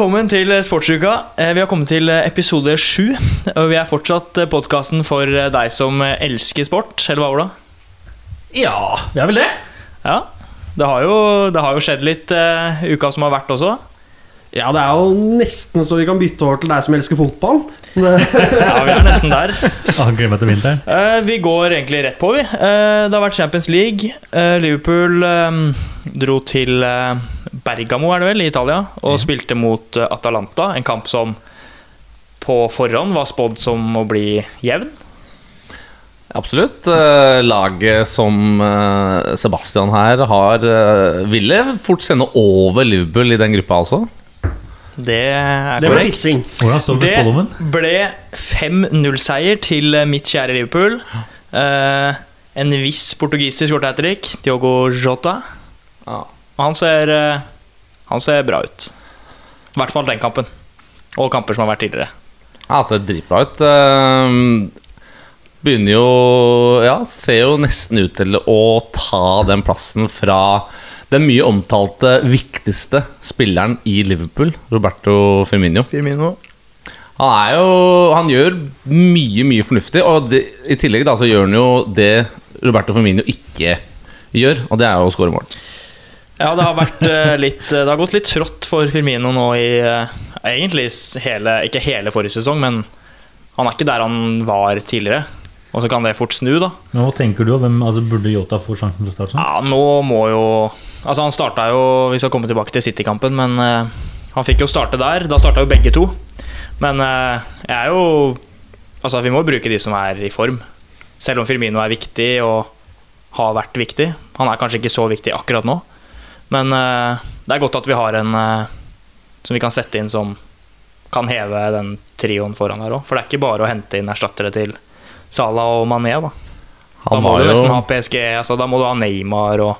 Velkommen til Sportsuka. Eh, Vi har kommet til episode sju. Og vi er fortsatt podkasten for deg som elsker sport, eller hva, Ola? Ja, vi er vel det. Ja. Det har jo, det har jo skjedd litt uh, uka som har vært også. Ja, det er jo nesten så vi kan bytte over til deg som elsker fotball. Ja, vi er nesten der. Gleder meg til vinteren. Uh, vi går egentlig rett på, vi. Uh, det har vært Champions League. Eh, Liverpool eh, dro til eh, Bergamo, er det vel, i Italia, og Ja. spilte mot eh, Atalanta. En kamp som på forhånd var spådd som å bli jevn. Absolutt. Eh, Laget som eh, Sebastian her har, ville fort sende over Liverpool i den gruppa altså. Det er Det korrekt. det Det ble 5-0-seier til mitt kjære Liverpool. Eh, en viss portugisisk skåret hat trick, Diogo Jota. Ja. Han ser, eh, han ser bra ut. I hvert fall den kampen. Og kamper som har vært tidligere. Ja, ser dritbra ut. Eh, Begynner jo Ja, ser jo nesten ut til å ta den plassen fra den mye omtalte viktigste spilleren i Liverpool, Roberto Firmino. Firmino. Han er jo Han gjør mye, mye fornuftig, og det, i tillegg da så gjør han jo det Roberto Firmino ikke gjør, og det er jo å skåre mål. Ja, det har vært eh, litt Det har gått litt trått for Firmino nå i eh, egentlig hele Ikke hele forrige sesong, men han er ikke der han var tidligere. Og så kan det fort snu, da. Men hva tenker du? Hvem, altså, burde Yota få sjansen fra start? sånn? Ja, nå må jo Altså, han starta jo Vi skal komme tilbake til City-kampen, men uh, han fikk jo starte der. Da starta jo begge to. Men uh, jeg er jo Altså, vi må bruke de som er i form. Selv om Firmino er viktig og har vært viktig. Han er kanskje ikke så viktig akkurat nå, men eh, det er godt at vi har en eh, som vi kan sette inn som kan heve den trioen foran her òg. For det er ikke bare å hente inn erstattere til Salah og Mané, da. Da Han må du nesten ha PSG, altså, da må du ha Neymar og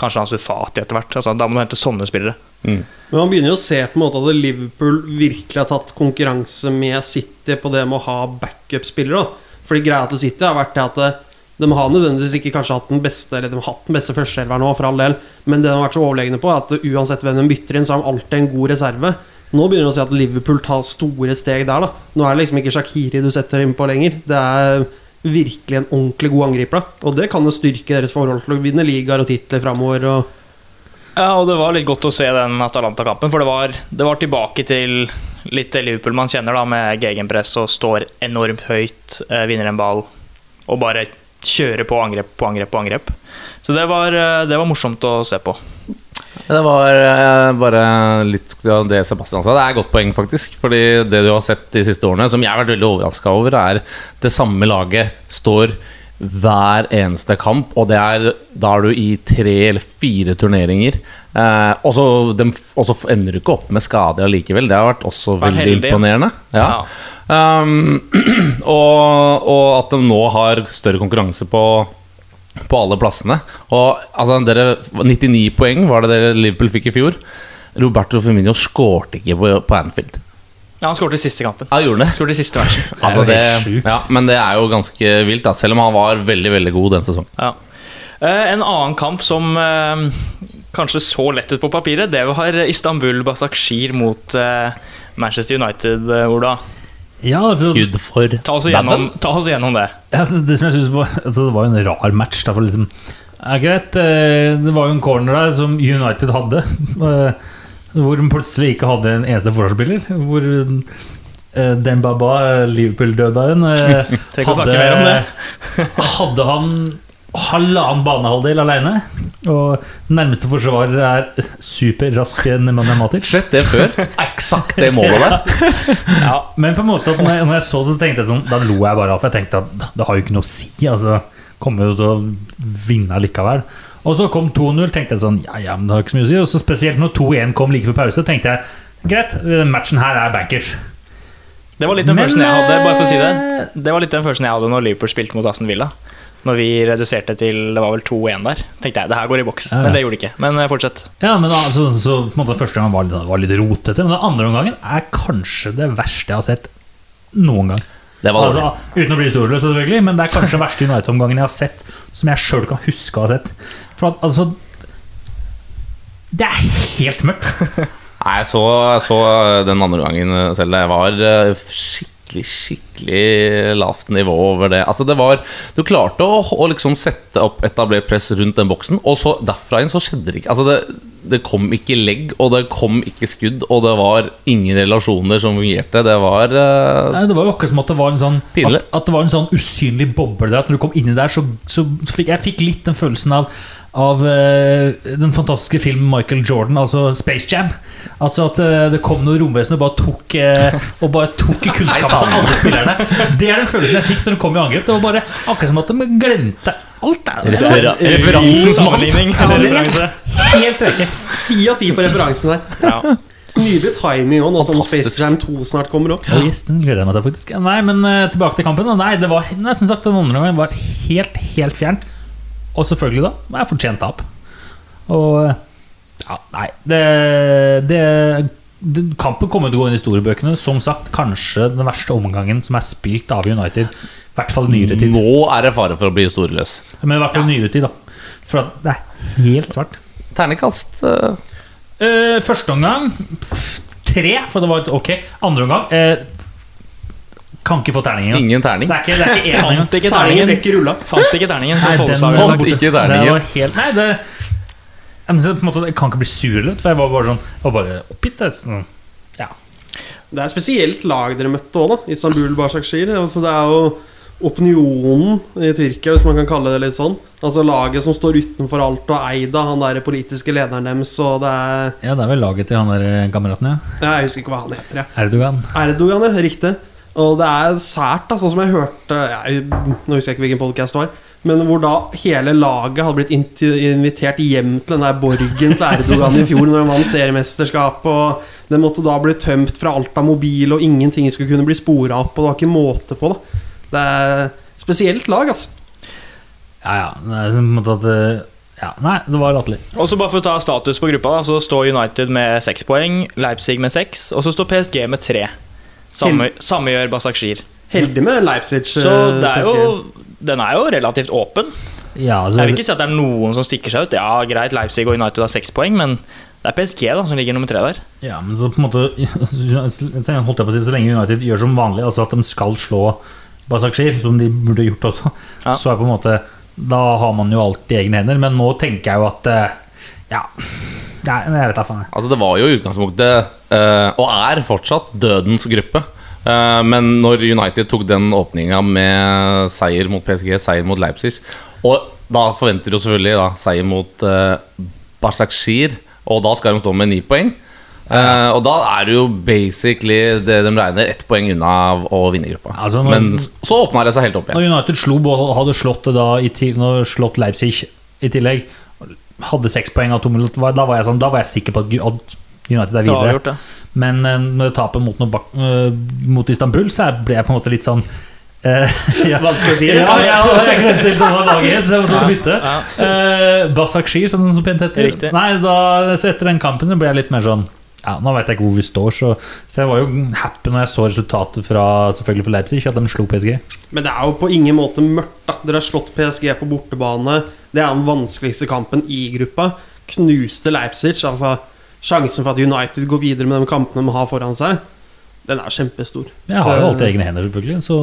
kanskje Ansu Fati etter hvert. Altså, da må du hente sånne spillere. mm. Men man begynner jo å se på en måte at Liverpool virkelig har tatt konkurranse med City på det med å ha backup-spillere. Fordi greia til City har vært det at eh, de har nødvendigvis ikke kanskje hatt den beste Eller de har hatt den beste førsteelveren nå, for all del, men det de har vært så overlegne på, er at uansett hvem de bytter inn, så har de alltid en god reserve. Nå begynner du å si at Liverpool tar store steg der. da Nå er det liksom ikke Shakiri du setter inn på lenger. Det er virkelig en ordentlig god angriper. da Og det kan jo styrke deres forhold til å vinne ligaer og titler framover. Og Ja, og det var litt godt å se den Atalanta-kampen, for det var, det var tilbake til litt Liverpool man kjenner, da, med gegenpress og står enormt høyt, eh, vinner en ball og bare kjører på angrep på angrep på angrep. Så det var, eh, det var morsomt å se på. Det var eh, bare litt av det Sebastian sa. Det er et godt poeng, faktisk. Fordi det du har sett de siste årene, som jeg har vært veldig overraska over, er det samme laget står hver eneste kamp, og det er da er du i tre eller fire turneringer. Eh, og så ender du ikke opp med skader allikevel. Det har vært også Vær veldig heldig, ja. imponerende. Ja. Um, og, og at de nå har større konkurranse på på alle plassene. Og altså, dere 99 poeng var det det Liverpool fikk i fjor. Roberto Firmino skårte ikke på, på Anfield. Ja, han skåret i siste kampen. Ja, gjorde han det? Skåret i siste det, er Altså, det, ja, men det er jo ganske vilt, da, selv om han var veldig veldig god den sesongen. Ja. Eh, En annen kamp som eh, kanskje så lett ut på papiret, det var Istanbul Basakshir mot eh, Manchester United, Ola. Ja, altså, Skudd for Ta oss gjennom, ta oss gjennom det. ja, det som jeg synes var altså, Det var en rar match. Da, for liksom, ja, greit, eh, det var jo en corner der som United hadde. eh, Hvor de plutselig ikke hadde en eneste forsvarsspiller. Hvor den baba, Liverpool-dødaren, uh, Trenger ikke å snakke mer om det. hadde han halvannen banehalvdel alene. Og nærmeste forsvarer er superrask matematisk. Sett det før. Eksakt det målet der. Ja, men på en måte at når jeg, når jeg så det, så tenkte jeg sånn Da lo jeg bare av, for jeg tenkte at det har jo ikke noe å si. Altså, Kommer jo til å vinne likevel. Og så kom 2-0, tenkte jeg sånn Ja, ja, men det har ikke så mye å si. Og så spesielt når 2-1 kom like før pause, tenkte jeg greit, den matchen her er bankers. Det var litt den Men, følelsen jeg hadde bare for å si det eh, Det var litt den følelsen jeg hadde når Liverpool spilte mot Aston Villa. Når vi reduserte til det var vel 2-1 der. Tenkte jeg det her går i boks. Ja, ja. Men det gjorde det ikke. Men eh, fortsett. Ja, men altså, så på en måte Første gang var litt, var litt rotete, men den andre omgangen er kanskje det verste jeg har sett noen gang. Det var dårlig. Altså, uten å bli storløs, selvfølgelig, men det er kanskje den verste United-omgangen jeg har sett som jeg sjøl kan huske å ha sett. For at, altså Det er helt mørkt. Nei, jeg så, jeg så den andre gangen selv. Det var eh, skikkelig, skikkelig lavt nivå over det. Altså, det var Du klarte å, å liksom sette opp etablert press rundt den boksen, og så derfra inn så skjedde det ikke. Altså, det, det kom ikke legg, og det kom ikke skudd, og det var ingen relasjoner som fungerte. Det var uh, Nei, det var jo akkurat som at det var en sånn at, at det var en sånn usynlig boble der. At når du kom inni der, så, så, så fikk jeg fikk litt den følelsen av av eh, den fantastiske filmen Michael Jordan, altså Space Jam. Altså At eh, det kom noen romvesener og bare tok uh, Og bare tok kunnskapen av alle spillerne. Det er den følelsen jeg fikk når de kom i angrep. Det var bare akkurat som at de glemte alt. der. refera referansens sammenligning. Ja, helt riktig. Ti av ti på referansen der. Ja. Nydelig timing òg, nå som Space Jam 2 snart kommer opp. Ja. Yes, den gleder jeg meg til, faktisk. Nei, men eh, tilbake til kampen. Nei, det var, nei, som sagt, den andre gangen var helt, helt fjernt. Og selvfølgelig, da, jeg fortjent tap. Og eh, ja, nei det, det, det Kampen kommer til å gå inn i historiebøkene. Som sagt, kanskje den verste omgangen som er spilt av United. I hvert fall i nyere tid. Nå er det fare for å bli historieløs. Men i hvert fall i nyere tid, da. For at det er helt svart. Ternekast uh... Eh, første omgang pff, tre, for det var et ok. Andre omgang eh, kan ikke få terning engang. ingen terning. Det er ikke, det er ikke en engang. Fant ikke Terningen terningen. ble ikke rulla. Fant ikke terningen, Nei, som Follestad ville Fant sagt. ikke Det var helt Nei, det jeg, men på en måte, jeg kan ikke bli sur eller for jeg var bare sånn Jeg var bare oppgitt. Sånn. Ja. Det er et spesielt lag dere møtte òg, da. Istanbul Başakşehir. Altså, det er jo opinionen i Tyrkia, hvis man kan kalle det litt sånn. Altså laget som står utenfor alt og eid av han der politiske lederen deres, og det er ja, det er vel laget til han der kameraten, ja. Jeg husker ikke hva han heter, Ja. Erdogan. Erdogan, ja. Riktig. Og det er sært, da, sånn som jeg hørte jeg, Nå husker jeg ikke hvilken podkast det var. Men hvor da hele laget hadde blitt invitert hjem til den der borgen til Erdogan i fjor når han vant seriemesterskap. Og det måtte da bli tømt fra alt av mobil, og ingenting skulle kunne bli spora opp. Og det var ikke måte på, da. Det er spesielt lag, altså. Ja, ja. Det er på en måte at eh, Ja, nei, det var latterlig. Og så bare for å ta status på gruppa, da, så står United med seks poeng, Leipzig med seks, og så står PSG med tre. Samme, samme gjør Basakshir. Heldig med Leipzig. Så eh, det er jo, den er jo relativt åpen. Ja, altså, Jeg vil ikke si at det er noen som stikker seg ut. Ja, greit, Leipzig og United har seks poeng, men det er PSG da som ligger nummer tre der. Ja, men så på en måte holdt jeg på å si, Så lenge United gjør som vanlig, altså at de skal slå Basakshir, som de burde gjort også, Ja. så er på en måte Da har man jo alt i egne hender. Men nå tenker jeg jo at eh, Ja. Nei, jeg vet da faen. Altså Det var jo i utgangspunktet, uh, og er fortsatt, dødens gruppe. Uh, men når United tok den åpninga med seier mot PSG, seier mot Leipzig Og da forventer du selvfølgelig da, seier mot uh, Barsakshir, og da skal de stå med ni poeng. Uh, og da er det jo basically det de regner ett poeng unna å vinne gruppa. Altså, når- Men så åpna det seg helt opp igjen. Når United slo, hadde slått da i når slått Leipzig i tillegg, hadde seks poeng av to minutter, da var jeg, sånn, da var jeg sikker på at United er videre. det. Men når det tapet mot, noe bak, eh, mot Istanbul, så ble jeg på en måte litt sånn eh, ja. Vanskelig å si. Ja, ja, jeg glemte litt hva laget så jeg måtte bytte. Ja. Uh, Basakshir, som den så pent heter. Nei, da, så etter den kampen så ble jeg litt mer sånn ja, Nå vet jeg ikke hvor vi står, så, så jeg var jo happy når jeg så resultatet fra selvfølgelig for Leipzig, at de slo PSG. Men det er jo på ingen måte mørkt. da Dere har slått PSG på bortebane. Det er den vanskeligste kampen i gruppa. Knuste Leipzig. Altså Sjansen for at United går videre med de kampene de har foran seg, den er kjempestor. Jeg har jo alltid egne hender, selvfølgelig. Så,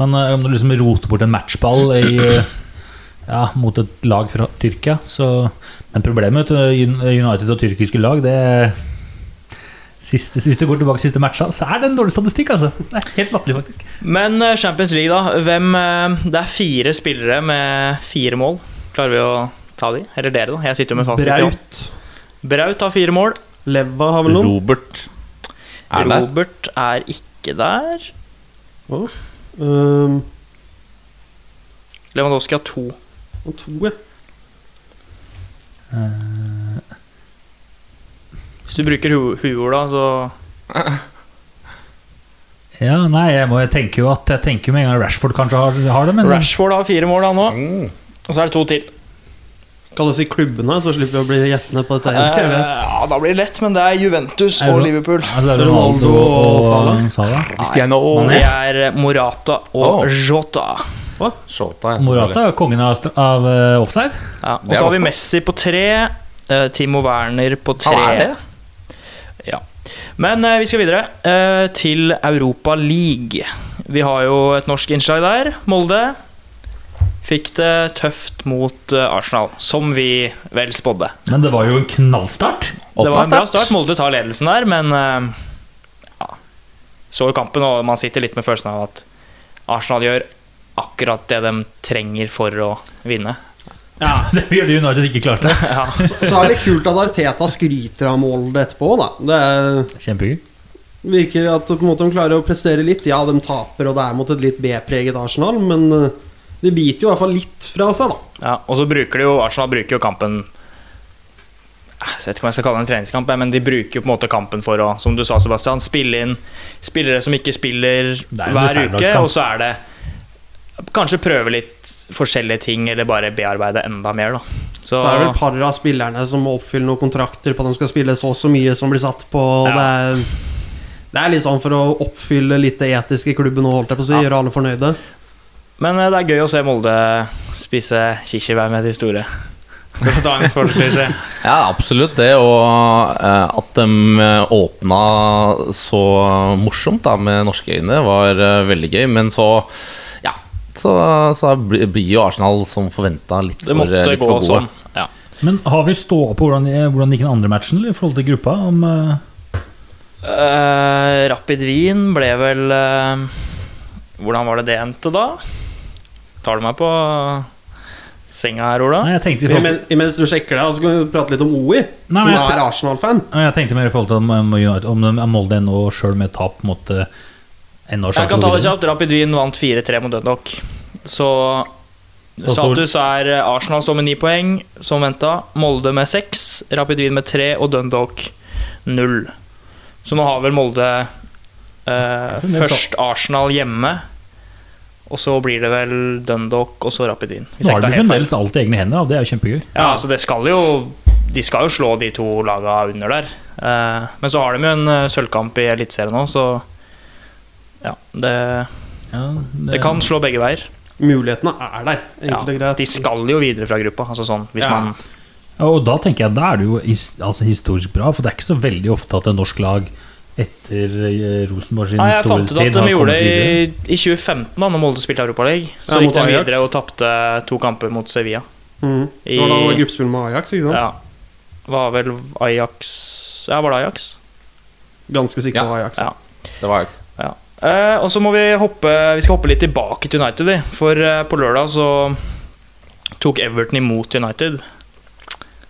men eh, om du liksom roter bort en matchball i, eh, ja, mot et lag fra Tyrkia så, Men problemet med United og tyrkiske lag, det er siste, Hvis du går tilbake til siste matcha, så er det en dårlig statistikk, altså. Det er helt latterlig, faktisk. Men eh, Champions League, da. Hvem, eh, det er fire spillere med fire mål. Klarer vi å ta de? Eller dere, da? Jeg sitter jo med fasit. Braut. Braut har fire mål. Leva har vel noen. Robert er der. Robert er ikke der. Um, Lewandowski har to. og to, ja. Eh, Hvis du bruker hu huorda, så ja, nei, jeg, må, jeg tenker jo at Jeg tenker med en gang Rashford kanskje har, har det, men Rashford har fire mål, han òg. Mm. Og så er det to til. Kan du si klubbene, så slipper vi å bli gjettende på dette. Eh, Jeg vet. ja, da blir det lett, men det er Juventus Er og Liverpool. altså, det er Ronaldo Ronaldo og Salah. Salah. Cristiano. Det er Morata og oh. Jota. Shota, ja, Morata er kongen av, av uh, offside. Ja, og så har vi Messi på tre. Uh, Timo Werner på tre. Han er det? Ja. Men uh, vi skal videre eh, til Europa League. Vi har jo et norsk innslag der. Molde fikk det tøft mot eh, Arsenal, som vi vel spådde. Men det var jo en knallstart. Det var en bra start. Molde tar ledelsen der, men eh, ja. Så jo kampen, og man sitter litt med følelsen av at Arsenal gjør akkurat det de trenger for å vinne. Ja. Det gjør gjorde United ikke klarte. Ja. Så, så er det kult at Arteta skryter av målet etterpå, da. Det er, Kjempegøy. virker at på en måte de klarer å prestere litt. Ja, de taper, og det er mot et litt B-preget Arsenal, men eh, de biter jo i hvert fall litt fra seg, da. Ja, og så bruker de jo Arsenal bruker jo kampen Jeg vet ikke om jeg skal kalle det en treningskamp, men de bruker jo på en måte kampen for å, som du sa, Sebastian, spille inn spillere som ikke spiller er hver uke, og så er det Kanskje prøve litt forskjellige ting, eller bare bearbeide enda mer, da. Så, Så er det vel et par av spillerne som må oppfylle noen kontrakter på at de skal spille så og så mye som blir satt på. Ja. Det, er, det er litt sånn for å oppfylle litt det etiske i klubben og holdt jeg på å si. Ja. Gjøre alle fornøyde. Men eh, det er gøy å se Molde spise kirsebær med de store. Ja, absolutt det. Og eh, at de eh, åpna så morsomt da med norske øyne, var veldig gøy. Men så Ja, så, så blir jo Arsenal som forventa litt, Det for, måtte litt gå for gode. sånn. Ja. Men har vi ståa på hvordan, hvordan gikk den andre matchen i forhold til gruppa? Om, uh... Uh, Rapid Wien ble vel uh, Hvordan var det det endte, da? Tar du meg på senga her, Ola? nei, jeg tenkte i forhold Imens, imens du sjekker deg, så kan vi prate litt om OI, Nei, som er Arsenal-fan. jeg tenkte mer i forhold til om, om, om de- Molde ennå sjøl med tap måtte ennå Jeg kan ta det kjapt. Rapid Wien vant 4-3 mot Dundalk. Så status er eh, Arsenal står med ni poeng, som venta. Molde med seks, Rapid Wien med tre og Dundalk null. Så nå har vel Molde eh, først Arsenal hjemme. Og så blir det vel Dundalk og så Rapidin. Nå har du de fremdeles alt i egne hender, og det er jo kjempegøy. Ja, altså det skal jo De skal jo slå de to laga under der. Eh, men så har de jo en eh, sølvkamp i Eliteserien nå, så ja, det, Ja, det kan slå begge veier. Mulighetene er der, Ja, de skal jo videre fra gruppa. Altså sånn, hvis Ja. man Og da tenker jeg da er det jo altså historisk bra, for det er ikke så veldig ofte at et norsk lag etter eh, Rosenborg sin Nei, Jeg fant ut at de gjorde det i, i 2015, da når Molde spilte Europaligaen. Så Ja, gikk de Ajax. videre og tapte to kamper mot Sevilla. Mm. I- Det var gruppespill med Ajax, ikke sant? Ja. Var vel Ajax Ja, var det Ajax? Ganske sikkert Ja. Ajax. Ja. Det var Ajax. Ja. Eh, og så må vi hoppe Vi skal hoppe litt tilbake til United, vi. For eh, på lørdag så tok Everton imot United.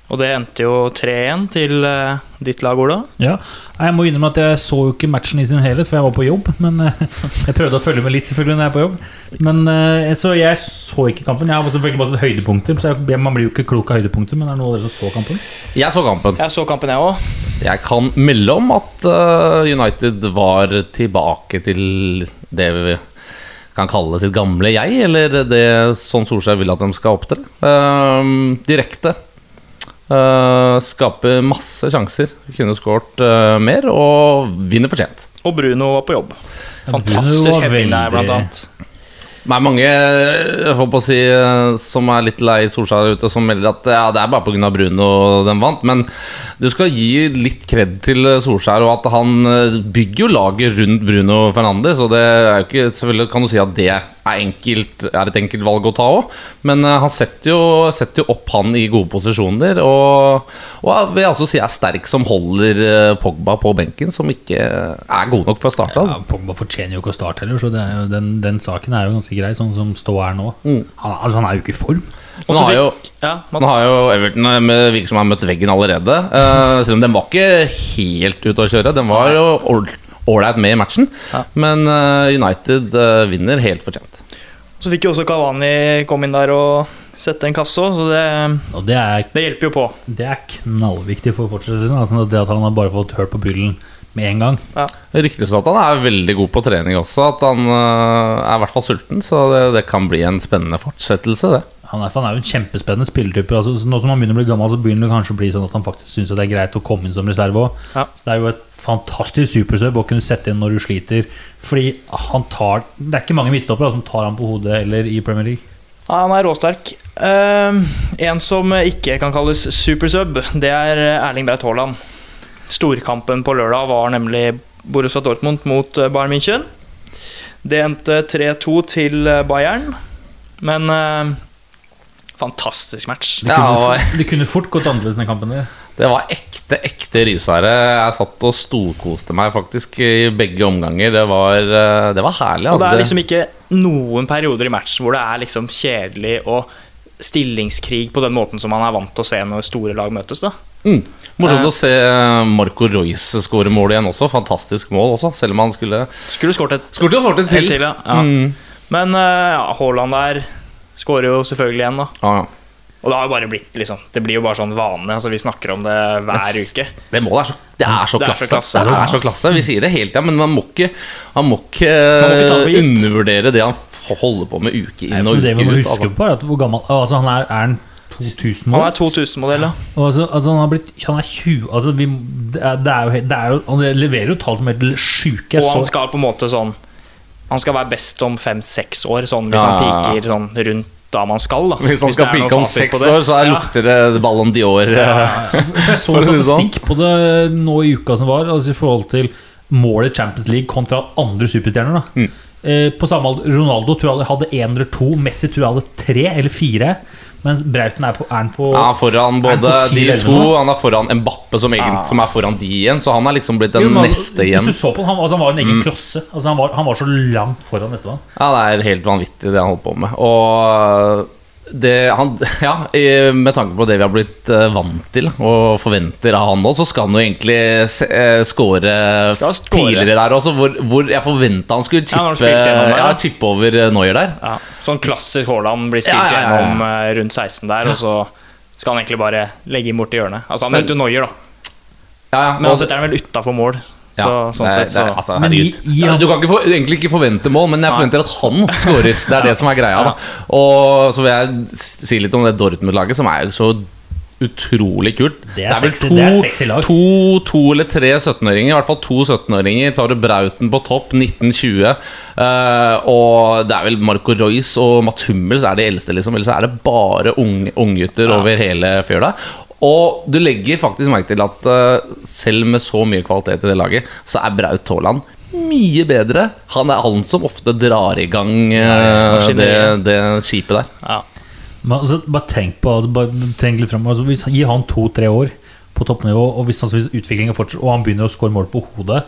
Og det endte jo 3-1 til uh, ditt lag, Ola. Ja, Jeg må innrømme at jeg så jo ikke matchen i sin helhet, for jeg var på jobb. Men uh, Jeg prøvde å følge med litt selvfølgelig når jeg er på jobb. Men uh, Så jeg så ikke kampen. Jeg har selvfølgelig bare sett høydepunkter. Så jeg, Man blir jo ikke klok av høydepunkter, men er det noen av dere som så kampen? Jeg så kampen. Jeg så kampen, jeg òg. Jeg kan melde om at United var tilbake til det vi kan kalle sitt gamle jeg, eller det sånn Solskjær vil at de skal opptre. Uh, direkte. Uh, skaper masse sjanser. Kunne skåret uh, mer, og vinner fortjent. Og Bruno var på jobb. Fantastisk heading der, blant annet. Det er mange jeg får på å si, eh, som er litt lei Solskjær ute, som melder at ja, det er bare pga. Bruno den vant. Men du skal gi litt kred til Solskjær, og at han bygger jo laget rundt Bruno Fernandes. Og det er jo ikke Selvfølgelig kan du si at det er, enkelt, er et enkelt valg å ta òg, men eh, han setter jo, setter jo opp han i gode posisjoner. Og, og vil jeg også si er sterk som holder eh, Pogba på benken, som ikke er god nok for å starte. Altså. Ja, Pogba fortjener jo ikke å starte heller, så det er jo, den, den saken er jo ganske grei, sånn som stå er nå. Mm. Han, altså, han er jo ikke i form. Nå har jo ja, Nå har jo Everton eh, med, virker som har møtt veggen allerede. Uh, selv om den var ikke helt ute å kjøre. Den var jo ålreit med i matchen. Ja. Men eh, United eh, vinner helt fortjent. Så fikk jo også Kavani komme inn der og sette en kasse òg, så det, Og det er, det hjelper jo på. det er knallviktig for fortsettelsen. Altså, det at han har bare fått hørt på byllen med en gang. Ryktes at han er veldig god på trening også. At han eh, er i hvert fall sulten. Så det, det kan bli en spennende fortsettelse, det. Han er, han er jo en kjempespennende spillertype. Altså, nå som han begynner å bli gammel, så begynner det kanskje å bli sånn at han faktisk syns det er greit å komme inn som reserve òg. Ja. Så det er jo et fantastisk supersub å kunne sette inn når du sliter. Fordi han tar Det er ikke mange midtstoppere som tar ham på hodet eller i Premier League. Ja, han er råsterk. Uh, en som ikke kan kalles supersub, det er Erling Braut Haaland. storkampen på lørdag var nemlig Borussia Dortmund mot eh, Bayern München. Det endte 3-2 til eh, Bayern, men uh, fantastisk match. Det Ja, kunne, og- fort- det kunne fort gått annerledes den kampen der. Det var ekte, ekte rysere. Jeg satt og storkoste meg faktisk i begge omganger. Det var, eh, det var herlig. Og det Altså. er liksom ikke noen perioder i matchen hvor det er liksom kjedelig og stillingskrig på den måten som man er vant til å se når store lag møtes. da mm. Morsomt Eh. å se Marco Royce skåre mål igjen også. Fantastisk mål også, selv om han skulle Skulle skåret et Skulle fått helt til. til, ja. ja. Mm. Men eh, ja, Haaland der skårer jo selvfølgelig igjen, da. Ja, ja. Og det har jo bare blitt liksom Det blir jo bare sånn vane. Altså Vi snakker om det hver Men uke. Det målet er så, det er så Det er så klasse. klasse. Det er så klasse. Vi sier det hele tida, men man må ikke, man må ikke, Man må ikke gitt. undervurdere det han holder på med uke Nei, inn og det vi uke må ut. huske Altså. på, er at hvor gammel altså Han er, er en 2000 Han år? er 2000-modell, ja. Altså, altså han har blitt Han er 20 altså vi, det, er, det, er jo, det er jo Han leverer jo tall som er helt sjuke. Og han skal på en måte sånn Han skal være best om fem-seks år, sånn hvis Ja. han piker sånn rundt da man skal. da Hvis han skal er om seks år, så er, Ja. lukter det Ballon Dior. Ja, ja. Jeg så det sånn. statistikk på det nå i uka som var, altså i forhold til målet Champions League kontra andre superstjerner. Da. Mm. Eh, på samme alder, Ronaldo tror jeg hadde én eller to, Messi tror jeg hadde tre eller fire. Mens Brauten er, på, er han på Ja, foran både de to, han er foran Mbappe, som, egen, Ja. som er foran de igjen. Så han er liksom blitt den Jo, men neste Hvis igjen. du så på han, altså, han var en egen Mm. klosse. Altså, han, var, han var så langt foran nestemann. Ja, det er helt vanvittig, det han holder på med. Og det, han, ja, med tanke på det vi har blitt eh, vant til og forventer av han nå, så skal han jo egentlig se- eh, score tidligere der også, hvor, hvor jeg forventa han skulle chippe, ja, chippe over Noyer der. Ja. Sånn klassisk Haaland blir spilt Ja, gjennom eh, rundt 16 der, og så skal han egentlig bare legge inn borti hjørnet. Altså Han vet møter jo Noyer, da, Ja, ja, men han setter den vel utafor mål. Så, sånn det, sett, så det, altså, herregud. Ja, Du kan ikke for, egentlig ikke forvente mål, men jeg forventer at han skårer. Det er det som er greia. Da. Og så vil jeg si litt om det Dortmund-laget, som er så utrolig kult. Det er vel sexy- det er sexy lag. to, to eller tre 17-åringer, i hvert fall to 17-åringer. Så har du Brauten på topp, 1920. Uh, og det er vel Marco Royce og Mats Hummels er de eldste, liksom. Ellers er det bare unge- unggutter over hele fjøla. Og du legger faktisk merke til at eh, selv med så mye kvalitet i det laget, så er Braut Haaland mye bedre. Han er han som ofte drar i gang uh, det, det skipet der. ja. Men altså, bare tenk på altså, bare tenk litt frem, altså, hvis, Gi han to-tre år på toppnivå, og hvis, altså, hvis utviklingen fortsetter, og han begynner å score mål på hodet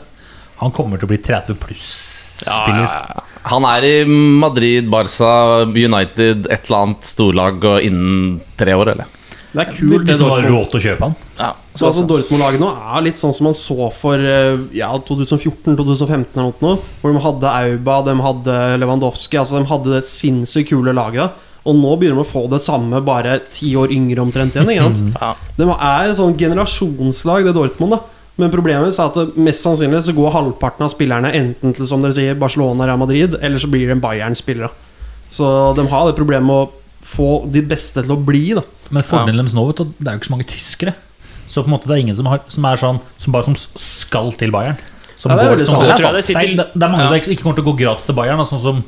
Han kommer til å bli 30 pluss-spiller. Ja, ja, ja. Han er i Madrid, Barca, United, et eller annet storlag og innen tre år, eller? Det er kult, det Hvis du har råd til å kjøpe han. ja. Så altså Dortmund-laget nå er litt sånn som man så for eh, ja, 2014-2015 eller noe, hvor de hadde Auba, de hadde Lewandowski Altså De hadde det sinnssykt kule laget. Og nå begynner de å få det samme, bare ti år yngre omtrent igjen. Ikke sant? Ja. De er et sånn generasjonslag, det Dortmund. da Men problemet er at mest sannsynlig så går halvparten av spillerne enten til som dere sier Barcelona eller Madrid, eller så blir en Bayern-spillere. Så de har det problemet med å få de beste til å bli. da Men fordelen deres nå, vet du, det er jo ikke så mange tyskere. Så på en måte det er ingen som, har, som er sånn Som bare som skal til Bayern. Som Ja, det er går, som går, det sitter- det, er, det er mange som ikke kommer til å gå gratis til Bayern, sånn som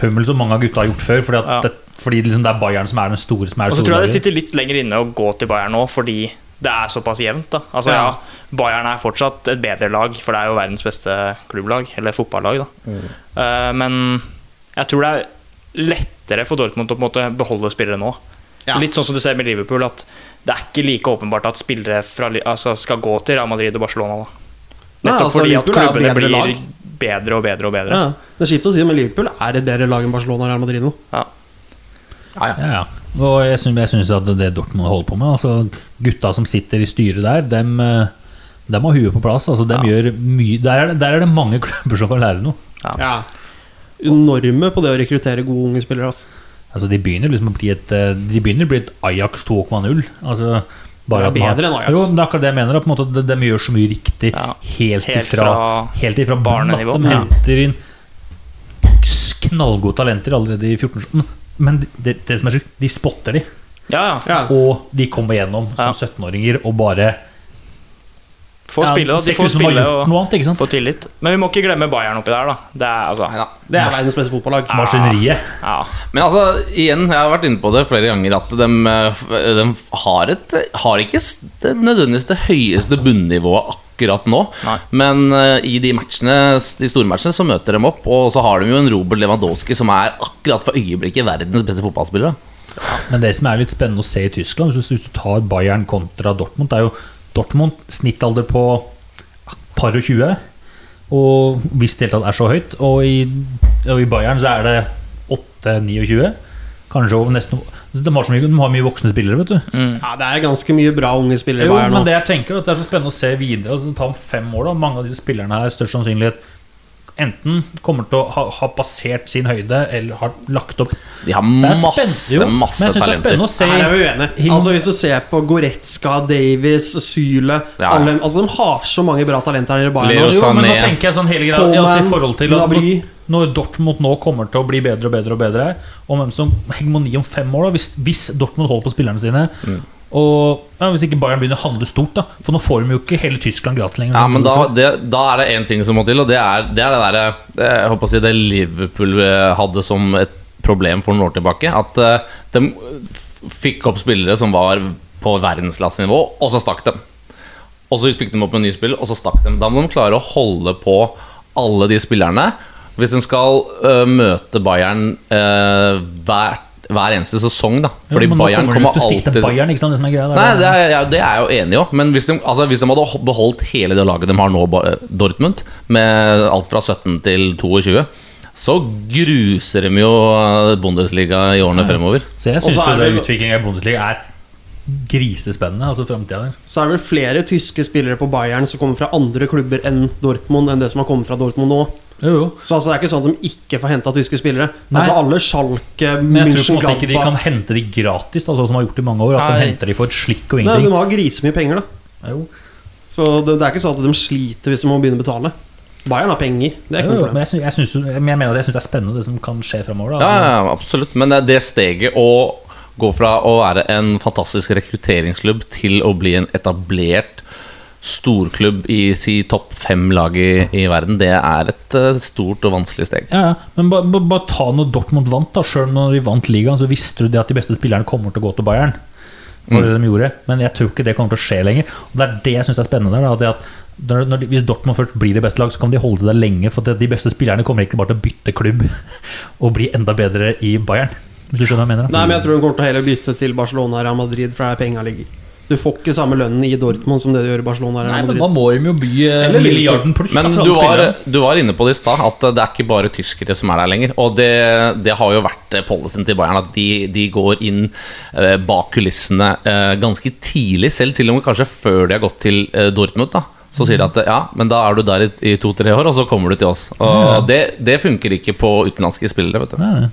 Hummel, som mange av gutta har gjort før. Fordi, det, fordi liksom det er Bayern som er den store som er Og så tror jeg det sitter litt lenger inne å gå til Bayern nå, fordi det er såpass jevnt. da Altså Ja. ja, Bayern er fortsatt et bedre lag, for det er jo verdens beste klubblag, eller fotballag. da Eh, Men jeg tror det er lettere for Dortmund å på en måte beholde spillere nå. Ja. Litt sånn som du ser med Liverpool, at det er ikke like åpenbart at spillere fra, altså, skal gå til Real Madrid og Barcelona. da Nei, altså, fordi at Liverpool at klubbene bedre blir lag. bedre og bedre og bedre. Ja, Det er kjipt å si, men Liverpool er et bedre lag enn Barcelona og Real Madrid nå. Ja. Ja, ja. Ja, ja. Og jeg syns, jeg syns at det Dortmund holder på med altså Gutta som sitter i styret der, dem, eh, dem har huet på plass. Altså, dem Ja. gjør mye der er, det, der er det mange klubber som kan lære noe. Ja. Enorme på det å rekruttere gode unge spillere. ass. Altså, de begynner liksom å bli et eh, De begynner å bli et Ajax 2,0. Altså, bare Det er at man- bedre enn Ajax. Jo, det er akkurat det jeg mener. At på en måte, de, de gjør så mye riktig Ja. helt, Helt ifra, helt ifra barnenivå, De ja. henter inn knallgode talenter allerede i 14 Men det, det som er sjukt, de spotter de. Ja, ja. Ja. Og de kommer gjennom som Ja. 17-åringer og bare Får Ja, spille, da. De får spille og annet, ikke sant? få tillit. Men vi må ikke glemme Bayern oppi der, da. Det er altså Neida. Det er verdens beste fotballag. Maskineriet. Ja. Men altså, igjen, jeg har vært inne på det flere ganger at de, de har, et, har ikke det nødvendigvis det høyeste bunnivået akkurat nå. Nei. Men uh, i de matchene, de store matchene så møter de opp, og så har de jo en Robert Lewandowski som er akkurat for øyeblikket verdens beste fotballspiller. Men det som er litt spennende å se i Tyskland, hvis du, hvis du tar Bayern kontra Dortmund, det er jo Dortmund snittalder på par og 20, og hvis det hele tatt er så høyt. Og i, og i Bayern så er det 8-29, kanskje over nesten de har, så mye, de har mye voksne spillere, vet du. Ja, det er ganske mye bra unge spillere i Bayern nå. men det jeg tenker er at det er så spennende å se videre. Altså, ta om fem år da Mange av disse spillerne her størst sannsynlighet enten kommer til å ha, ha passert sin høyde eller har lagt opp De har masse, spennende, jo, men masse jeg synes det er talenter. å se Her er vi uenige. Altså Hvis du ser på Goretzka, Davies, Syle Ja. alle, altså De har så mange bra talenter her i Bayern. Jo, men nå tenker jeg sånn hele greia altså, i forhold til at når Dortmund nå kommer til å bli bedre og bedre og bedre, om hvem som hegemoni om fem år, da, hvis, hvis Dortmund holder på spillerne sine Mm. Og ja, Hvis ikke Bayern begynner å handle stort, da for nå får de jo ikke hele Tyskland gratis lenger. Ja, men da, det, da er det én ting som må til, og det er det, er det der, Jeg håper å si det Liverpool eh, hadde som et problem for noen år tilbake. At eh, de fikk opp spillere som var på verdensklassenivå, og så stakk dem. Og så fikk de opp en ny spill, og så stakk dem. Da må de klare å holde på alle de spillerne. Hvis de skal uh, møte Bayern uh, hvert, hver eneste sesong, da. Fordi ja, Bayern kommer kommer alltid til Bayern, ikke sant? Det greia, Nei, det er, ja, det er jeg jo enig i òg. Men hvis de, altså, hvis de hadde beholdt hele det laget de har nå, Dortmund, med alt fra 17 til 22, så gruser de jo Bundesliga i årene fremover. Så jeg syns utviklinga i Bundesliga er grisespennende. Altså fremtida der. Så er det vel flere tyske spillere på Bayern som kommer fra andre klubber enn Dortmund, enn det som har kommet fra Dortmund nå. Jo, jo. Så altså, det er ikke sånn at de ikke får henta tyske spillere. Nei. Altså Alle Schalke, Men jeg tror på en måte ikke de kan hente de gratis, sånn som de har gjort i mange år. At de henter de for et slikk og ingenting. Nei, De har grisemye penger, da. Jo. Så det, det er ikke sånn at de sliter hvis de må begynne å betale. Bayern har penger. Det er ikke Jo, noe jo, problem. men jeg, synes, jeg, synes, jeg mener det, jeg synes det er spennende det som kan skje fremover. Ja, Altså, ja, absolutt. Men det, det steget å gå fra å være en fantastisk rekrutteringsklubb til å bli en etablert storklubb i si topp fem lag i, i verden, det er et eh, stort og vanskelig steg. Ja, ja. Men bare ba, ba ta når Dortmund vant, da Selv når de vant ligaen, så visste du det at de beste spillerne kommer til å gå til Bayern. For det de gjorde Men jeg tror ikke det kommer til å skje lenger. Og Det er det jeg syns er spennende. Da, det at når, når de, hvis Dortmund først blir det beste lag, så kan de holde til det lenge. For det, de beste spillerne kommer ikke bare til å bytte klubb og bli enda bedre i Bayern. Hvis du skjønner hva jeg mener? da? Nei, men jeg tror de kommer til å heller bytte til Barcelona og Real Madrid, for er der penga ligger. Du får ikke samme lønnen i Dortmund som det du gjør i Barcelona Nei, men da må de jo by eh, Eller milliarden pluss. Men du var, du var inne på det i stad, at det er ikke bare tyskere som er der lenger. Og det, det har jo vært eh, policyen til Bayern at de, de går inn eh, bak kulissene eh, ganske tidlig, selv til og med kanskje før de har gått til eh, Dortmund. da Så sier de at ja, men da er du der i, i to-tre år, og så kommer du til oss. Og Ja. det, det funker ikke på utenlandske spillere, vet du. Nei, nei.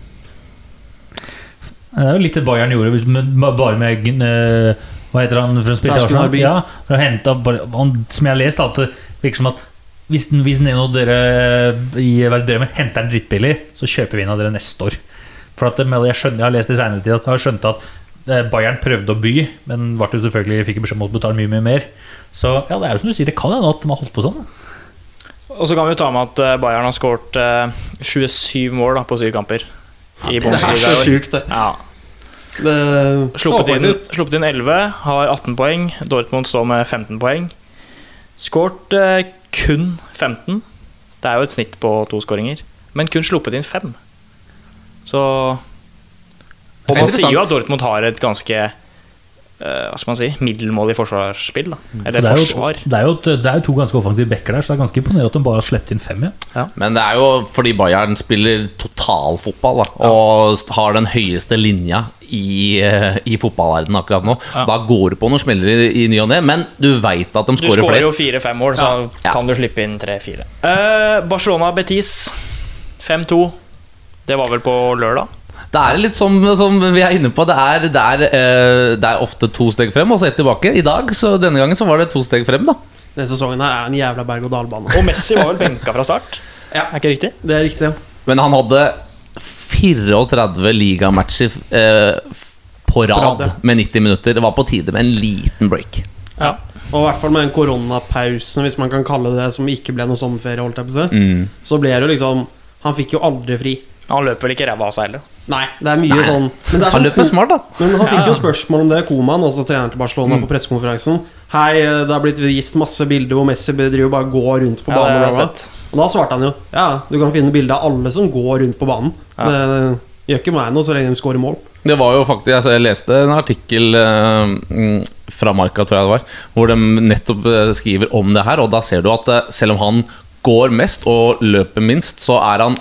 Det er jo litt det Bayern gjorde, hvis- bare med eh, Hva heter han Serge Arsenal? Ja, for å hente han, Som jeg har lest, at det virker som at hvis, den- hvis en av dere i Werder henter den drittbillig, så kjøper vi en av dere neste år. For at, jeg, skjønner, jeg har lest i senere tid at jeg har skjønt at eh, Bayern prøvde å by, men ble jo selvfølgelig fikk beskjed om å betale mye mye mer. Så ja, det er jo som du sier, det kan hende at de har holdt på sånn. Og så kan vi jo ta med at eh, Bayern har skåret eh, 27 mål da, på syv kamper. I Det er så sjukt, det. Ja. Det Sluppet inn, sluppet inn 11, har 18 poeng. Dortmund står med 15 poeng. Skåret eh, kun 15. Det er jo et snitt på to skåringer. Men kun sluppet inn fem. Så Og man sier jo at Dortmund har et ganske eh, Hva skal man si middelmådig forsvarsspill. Da. Eller det, er jo, det, er jo, det er jo to ganske offensive backer der, så det er ganske imponerende at de bare har sluppet inn fem. Ja. Men det er jo fordi Bayern spiller totalfotball da, og har den høyeste linja i, eh, i fotballverdenen akkurat nå. Ja. Da går det på noen smeller i, i ny og ne, men du veit at de skårer flere. Du skårer jo fire-fem mål, så Ja. kan du slippe inn tre-fire. Uh, Barcelona Betis 5-2. Det var vel på lørdag? Det er litt som, som vi er inne på. Det er, det, er, uh, det er ofte to steg frem og så ett tilbake. I dag, så denne gangen så var det to steg frem, da. Denne sesongen her er en jævla berg-og-dal-bane. Og Messi var vel benka fra start? Ja. Er ikke riktig? Det er riktig, ja. Men han hadde 34 ligamatcher eh, på rad rad, ja. med 90 minutter. Det var på tide med en liten break. Ja. Og i hvert fall med den koronapausen, hvis man kan kalle det som ikke ble noe sommerferie, holdt jeg på å si, Mm. så ble det jo liksom Han fikk jo aldri fri. Han løper vel ikke ræva av seg heller. Nei, det er mye sånn Men, det er Han sånn løper smart, da. men han fikk Ja. jo spørsmål om det, Koman, også treneren til Barcelona, Mm. på pressekonferansen. Hei, det har blitt vist masse bilder hvor Messi driver bare går rundt på Ja, banen. Og da svarte han jo Ja, du kan finne bilde av alle som går rundt på banen. Ja. Det gjør ikke meg noe så lenge de scorer mål. Det var jo faktisk, altså Jeg leste en artikkel eh, mm, fra Marka, tror jeg det var, hvor de nettopp eh, skriver om det her. Og da ser du at eh, selv om han går mest og løper minst, så er han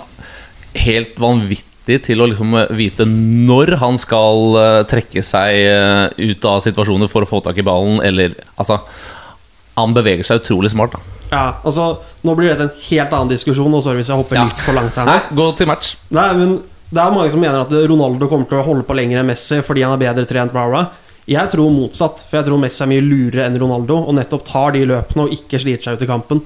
helt vanvittig til å liksom eh, vite når han skal eh, trekke seg eh, ut av situasjoner for å få tak i ballen, eller Altså, han beveger seg utrolig smart, da. Ja, altså Nå blir dette en helt annen diskusjon, og sorry hvis jeg hopper Ja. litt for langt her nå. Nei, gå til match. Nei, men Det er mange som mener at Ronaldo kommer til å holde på lenger enn Messi fordi han er bedre trent. Bla bla. Jeg tror motsatt, for jeg tror Messi er mye lurere enn Ronaldo og nettopp tar de løpene og ikke sliter seg ut i kampen.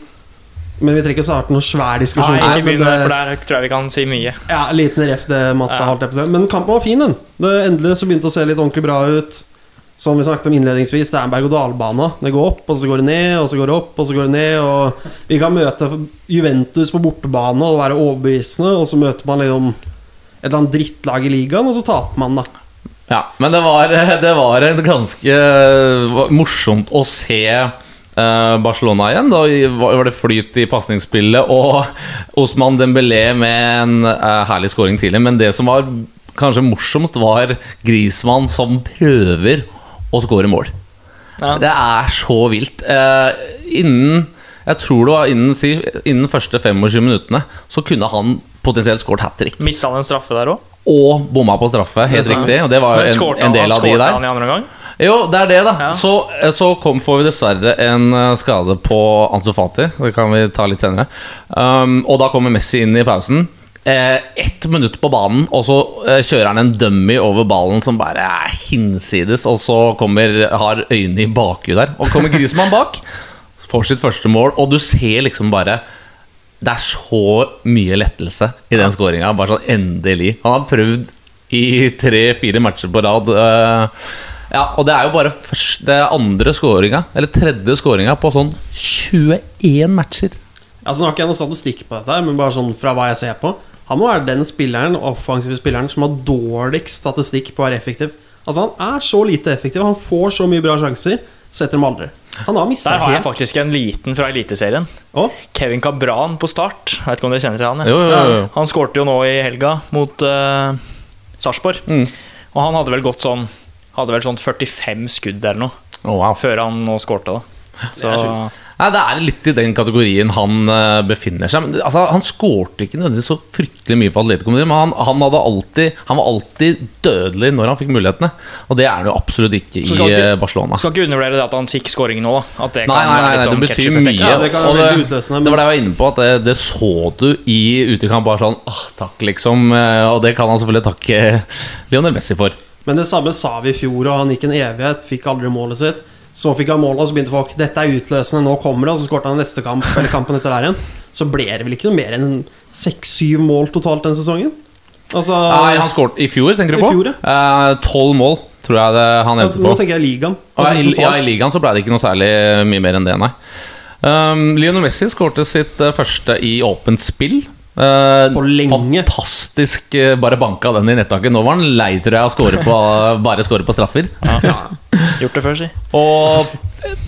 Men vi trenger ikke starte noen svær diskusjon. Nei, ikke men begynn med det, det- for der tror jeg vi kan si mye. Ja, liten ref det Mats Ja. har holdt si. Men kampen var fin, den. Det, endelig så begynte å se litt ordentlig bra ut. Som vi snakket om innledningsvis, det er en berg-og-dal-bane. Det går opp, og så går det ned, og så går det opp, og så går det ned. Og vi kan møte Juventus på bortebane og være overbevisende, og så møter man liksom et eller annet drittlag i ligaen, og så taper man, da. Ja, men det var, det var en ganske morsomt å se eh, Barcelona igjen. Da var det flyt i pasningsspillet, og Osman Dembélé med en eh, herlig scoring tidlig. Men det som var kanskje morsomst, var Grismann som prøver å score mål. Ja. Det er så vilt. Eh, innen Jeg tror det var innen, si, innen første 25 minuttene så kunne han potensielt skåret hat trick. Missa han en straffe der òg? Og bomma på straffe, helt riktig. Og det var en, en del av de der. han i andre omgang? Jo, det er det, da. Ja. Så, så kom, får vi dessverre en eh, skade på Ansu Fati. Det kan vi ta litt senere. Um, og da kommer Messi inn i pausen. Eh, ett minutt på banen, og så eh, kjører han en dummy over ballen som bare er hinsides. Og så kommer, har øynene i bakhuet der. Og kommer Grismann bak. Får sitt første mål, og du ser liksom bare det er så mye lettelse i den skåringa. Bare sånn endelig. Han har prøvd i tre-fire matcher på rad. øh, ja, og det er jo bare første, andre skåringa, eller tredje skåringa, på sånn 21 matcher. Altså Nå har ikke jeg noe statistikk på dette, men bare sånn fra hva jeg ser på. Han må være den spilleren offensive spilleren som har dårligst statistikk på å være effektiv. Altså Han er så lite effektiv, han får så mye bra sjanser, setter dem aldri. Han har Der har jeg helt. faktisk en liten fra Eliteserien. Oh? Kevin Cabran på start. Jeg vet ikke om dere kjenner til han? Jo, jo, jo. Han skårte jo nå i helga mot uh, Sarpsborg. Mm. Og han hadde vel gått sånn Hadde vel sånn 45 skudd eller noe oh, wow. før han nå skårte. da Så er. Nei, det er litt i den kategorien han uh, befinner seg. Men, altså, han skårte ikke nødvendigvis så fryktelig mye for Atletico men han, han, hadde alltid, han var alltid dødelig når han fikk mulighetene. Og det er han jo absolutt ikke i ikke- øh, Barcelona. Skal ikke undervurdere det at han fikk scoring nå. da At det Nei, kan nei, være nei, litt det sånn betyr mye. Ja, det det, det, det var det jeg var inne på, at det, det så du i utekamp. Bare sånn ah, takk, liksom. eh, Og det kan han selvfølgelig takke Lionel Messi for. Men det samme sa vi i fjor, og han gikk en evighet, fikk aldri målet sitt. Så fikk han målet, og så begynte folk Dette er utløsende, nå kommer det. Og så skåret han neste kamp, eller kampen etter der igjen. Så ble det vel ikke noe mer enn seks-syv mål totalt den sesongen? Altså Nei, han skåret i fjor, tenker du I på? fjor, Eh, Tolv mål, tror jeg det han ja, på. Nå tenker jeg ligaen. Altså, ja, i, ja. I ligaen så ble det ikke noe særlig mye mer enn det, nei. Um, Lionel Messi skårte sitt eh, første i åpent spill. På lenge. Fantastisk eh, bare banka den i nettaket. Nå var han lei, tror jeg, av å score på, bare score på straffer. Ja, Gjort det før, si. Og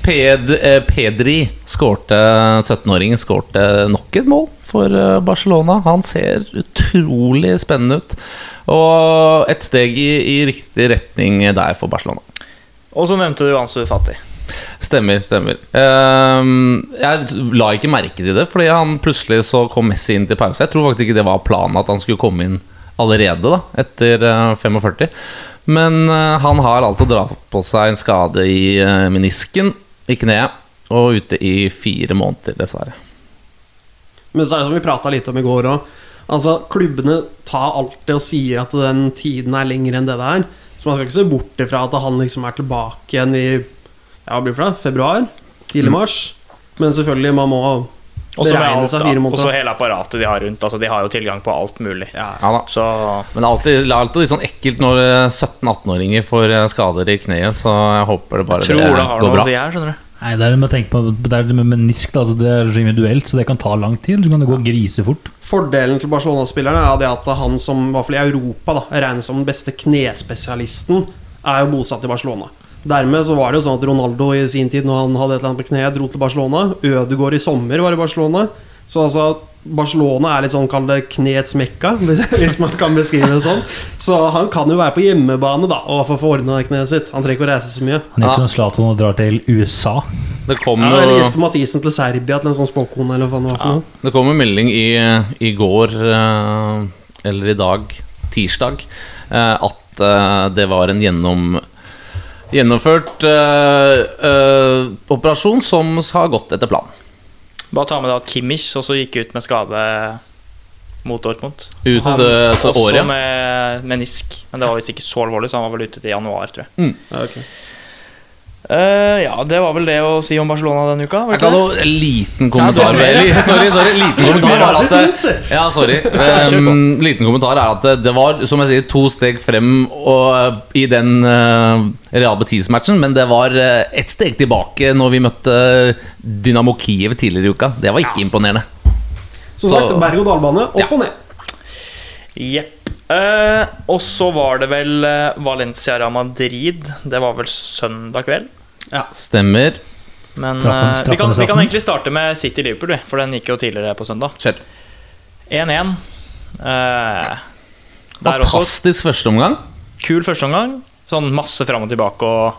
Ped, eh, Pedri skårte 17-åringen skårte nok et mål for eh, Barcelona. Han ser utrolig spennende ut. Og et steg i, i riktig retning der for Barcelona. Og så nevnte du Ansu Fati. Stemmer, stemmer. Ehm, jeg la ikke merke til det, fordi han plutselig så kom Messi inn til pause. Jeg tror faktisk ikke det var planen at han skulle komme inn allerede da, etter eh, 45. Men eh, han har altså dratt på seg en skade i eh, menisken, i kneet, og ute i fire måneder, dessverre. Men så er det som vi prata litt om i går òg. Altså, klubbene tar alltid og sier at den tiden er lengre enn det det er. Så man skal ikke se bort ifra at han liksom er tilbake igjen i ja, blir det for det? februar? Tidlig mars? Men selvfølgelig, man må beregne seg fire og så hele apparatet de har rundt. Altså De har jo tilgang på alt mulig. Ja. Ja da. Så Men det er alltid, det alltid litt sånn ekkelt når eh, 17-18-åringer får eh, skader i kneet, så jeg håper det bare tror det det har går noe bra. å si her, skjønner du. Nei, det er med å tenke på Det er det med menisk, da. Altså det er individuelt, så det kan ta lang tid. Så kan det gå grisefort. Fordelen til Barcelona-spillerne er det at han som i hvert fall i Europa da, regnes som den beste knespesialisten, er jo bosatt i Barcelona. Dermed så var det jo sånn at Ronaldo i sin tid, når han hadde et eller annet på kneet, dro til Barcelona. Ødegaard i sommer var i Barcelona. Så altså Barcelona er litt sånn kall det knets mekka, hvis man kan beskrive det sånn. Så han kan jo være på hjemmebane da og få ordna kneet sitt. Han trenger ikke å reise så mye. Han er Ja. som Zlatan og drar til USA. Det kom, Ja, jo- Jesper Mathisen til Serbia til en sånn spåkone, eller hva det var for noe. det kom en melding i, i går, eh, eller i dag, tirsdag, eh, at eh, det var en gjennom, gjennomført eh, eh, operasjon som har gått etter planen. Bare ta med det at Kimmich også gikk ut med skade mot Dortmund. Ut Han- eh, så også år, ja. med menisk, men det var visst ikke så alvorlig, så han var vel ute til januar, tror jeg. Ja, ok. Eh, ja, det var vel det å si om Barcelona denne uka. Jeg kan ha en liten kommentar. sorry, sorry, liten kommentar er at Ja, sorry. Um, liten kommentar er at det, var som jeg sier, to steg frem og, i den uh, Real Betis-matchen, men det var uh, ett steg tilbake når vi møtte Dynamo Kiev tidligere i uka. Det var ikke imponerende. Som sagt, berg-og-dal-bane. Opp Ja. og ned. Jepp. Eh, og så var det vel eh, Valencia-Real Madrid. Det var vel søndag kveld. Ja, Stemmer. Men Straffen- straffen, vi, kan, vi kan egentlig starte med City-Liverpool, for den gikk jo tidligere på søndag. 1-1. Uh, Fantastisk førsteomgang. kul førsteomgang. Sånn masse fram og tilbake og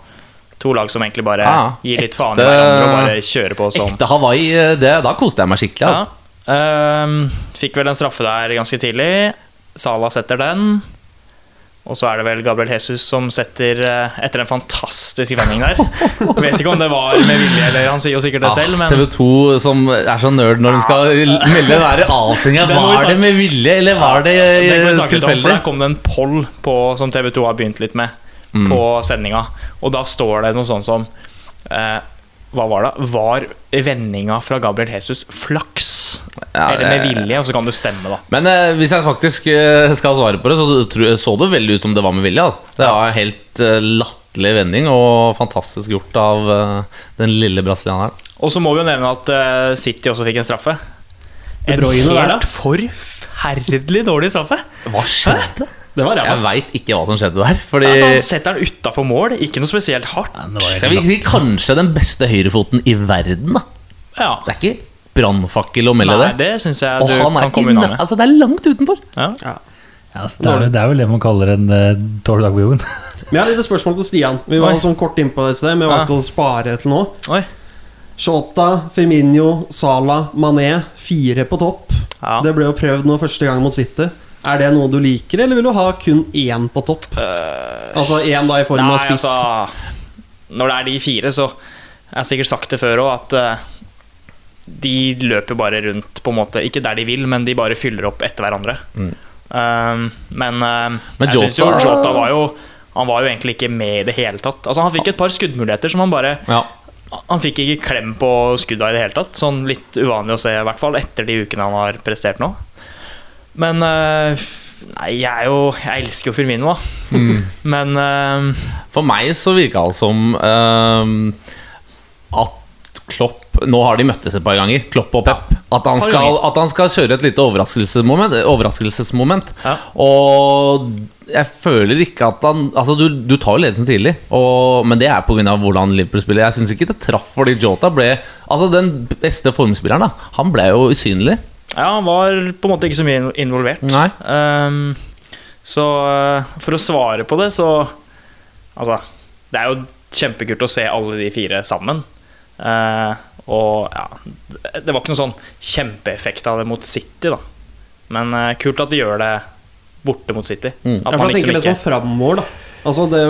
to lag som egentlig bare Ja, gir litt faen i hverandre og bare kjører på som Ekte Hawaii. eh, Det, da koste jeg meg skikkelig. ja. Altså. Ehm, Fikk vel en straffe der ganske tidlig. Salah setter den. Og så er det vel Gabriel Jesus som setter eh, etter en fantastisk vending der. Jeg vet ikke om det var med vilje, eller han sier jo sikkert det Ah, selv, men TV2 som er så nerd når de skal melde den der avstinga. Var det med vilje, eller var det eh, tilfeldig? der kom det en poll på, som TV2 har begynt litt med, Mm. på sendinga. Og da står det noe sånt som eh, Hva var det? Var vendinga fra Gabriel Jesus flaks? Ja, eller med vilje? Og så kan du stemme, da. Men eh, hvis jeg faktisk eh, skal svare på det, så tror- så det veldig ut som det var med vilje. Altså. Det var en helt eh, latterlig vending, og fantastisk gjort av eh, den lille brasilianeren. Og så må vi jo nevne at eh, City også fikk en straffe. En helt forferdelig dårlig straffe. Hva skjedde? Det var ræva. Jeg veit ikke hva som skjedde der. Fordi Altså, han setter den utafor mål, ikke noe spesielt hardt. Nei, Skal vi si kanskje den beste høyrefoten i verden, da? Ja. Det er ikke brannfakkel å melde Nei, det. det syns jeg Og du han er kan ikke. Altså, det er langt utenfor. Ja. Ja. Ja, altså, det, er, det er vel det man kaller en uh, dårlig dag på jorden. Vi har litt spørsmål til Stian. Vi var Oi. sånn kort innpå det i sted, men vi valgte å spare til nå. Oi. Shota, Firmino, Sala, Mané. Fire på topp. Ja. Det ble jo prøvd nå første gang mot City. Er det noe du liker, eller vil du ha kun én på topp? altså én da i form av spiss. altså Når det er de fire, så Jeg har sikkert sagt det før òg, at uh, de løper bare rundt, på en måte. Ikke der de vil, men de bare fyller opp etter hverandre. Mm. Uh, men uh, Men jeg syns jo Jota var jo Han var jo egentlig ikke med i det hele tatt. Altså Han fikk et par skuddmuligheter som han bare Ja. Han fikk ikke klem på skudda i det hele tatt. Sånn litt uvanlig å se, i hvert fall etter de ukene han har prestert nå. Men eh, Nei, jeg jo Jeg elsker jo Firmino, da. Men eh, For meg så virka det som ehm, at Klopp Nå har de møttes et par ganger, Klopp og Pep. At, han skal, at han skal kjøre et lite overraskelsesmoment. overraskelsesmoment. Ja. Og jeg føler ikke at han Altså, du, du tar jo ledelsen tidlig, og, men det er pga. hvordan Liverpool spiller. Jeg syns ikke det traff fordi Jota ble Altså, den beste formspilleren, da. Han ble jo usynlig. Ja, han var på en måte ikke så mye involvert. Nei. Um, så eh, for å svare på det, så Altså, det er jo kjempekult å se alle de fire sammen. Uh, og ja Det var ikke noe sånn kjempeeffekt av det mot City, da. Men uh, kult at de gjør det borte mot City. Mm. At Ja, man jeg liksom tenker litt sånn framover, da. Altså det,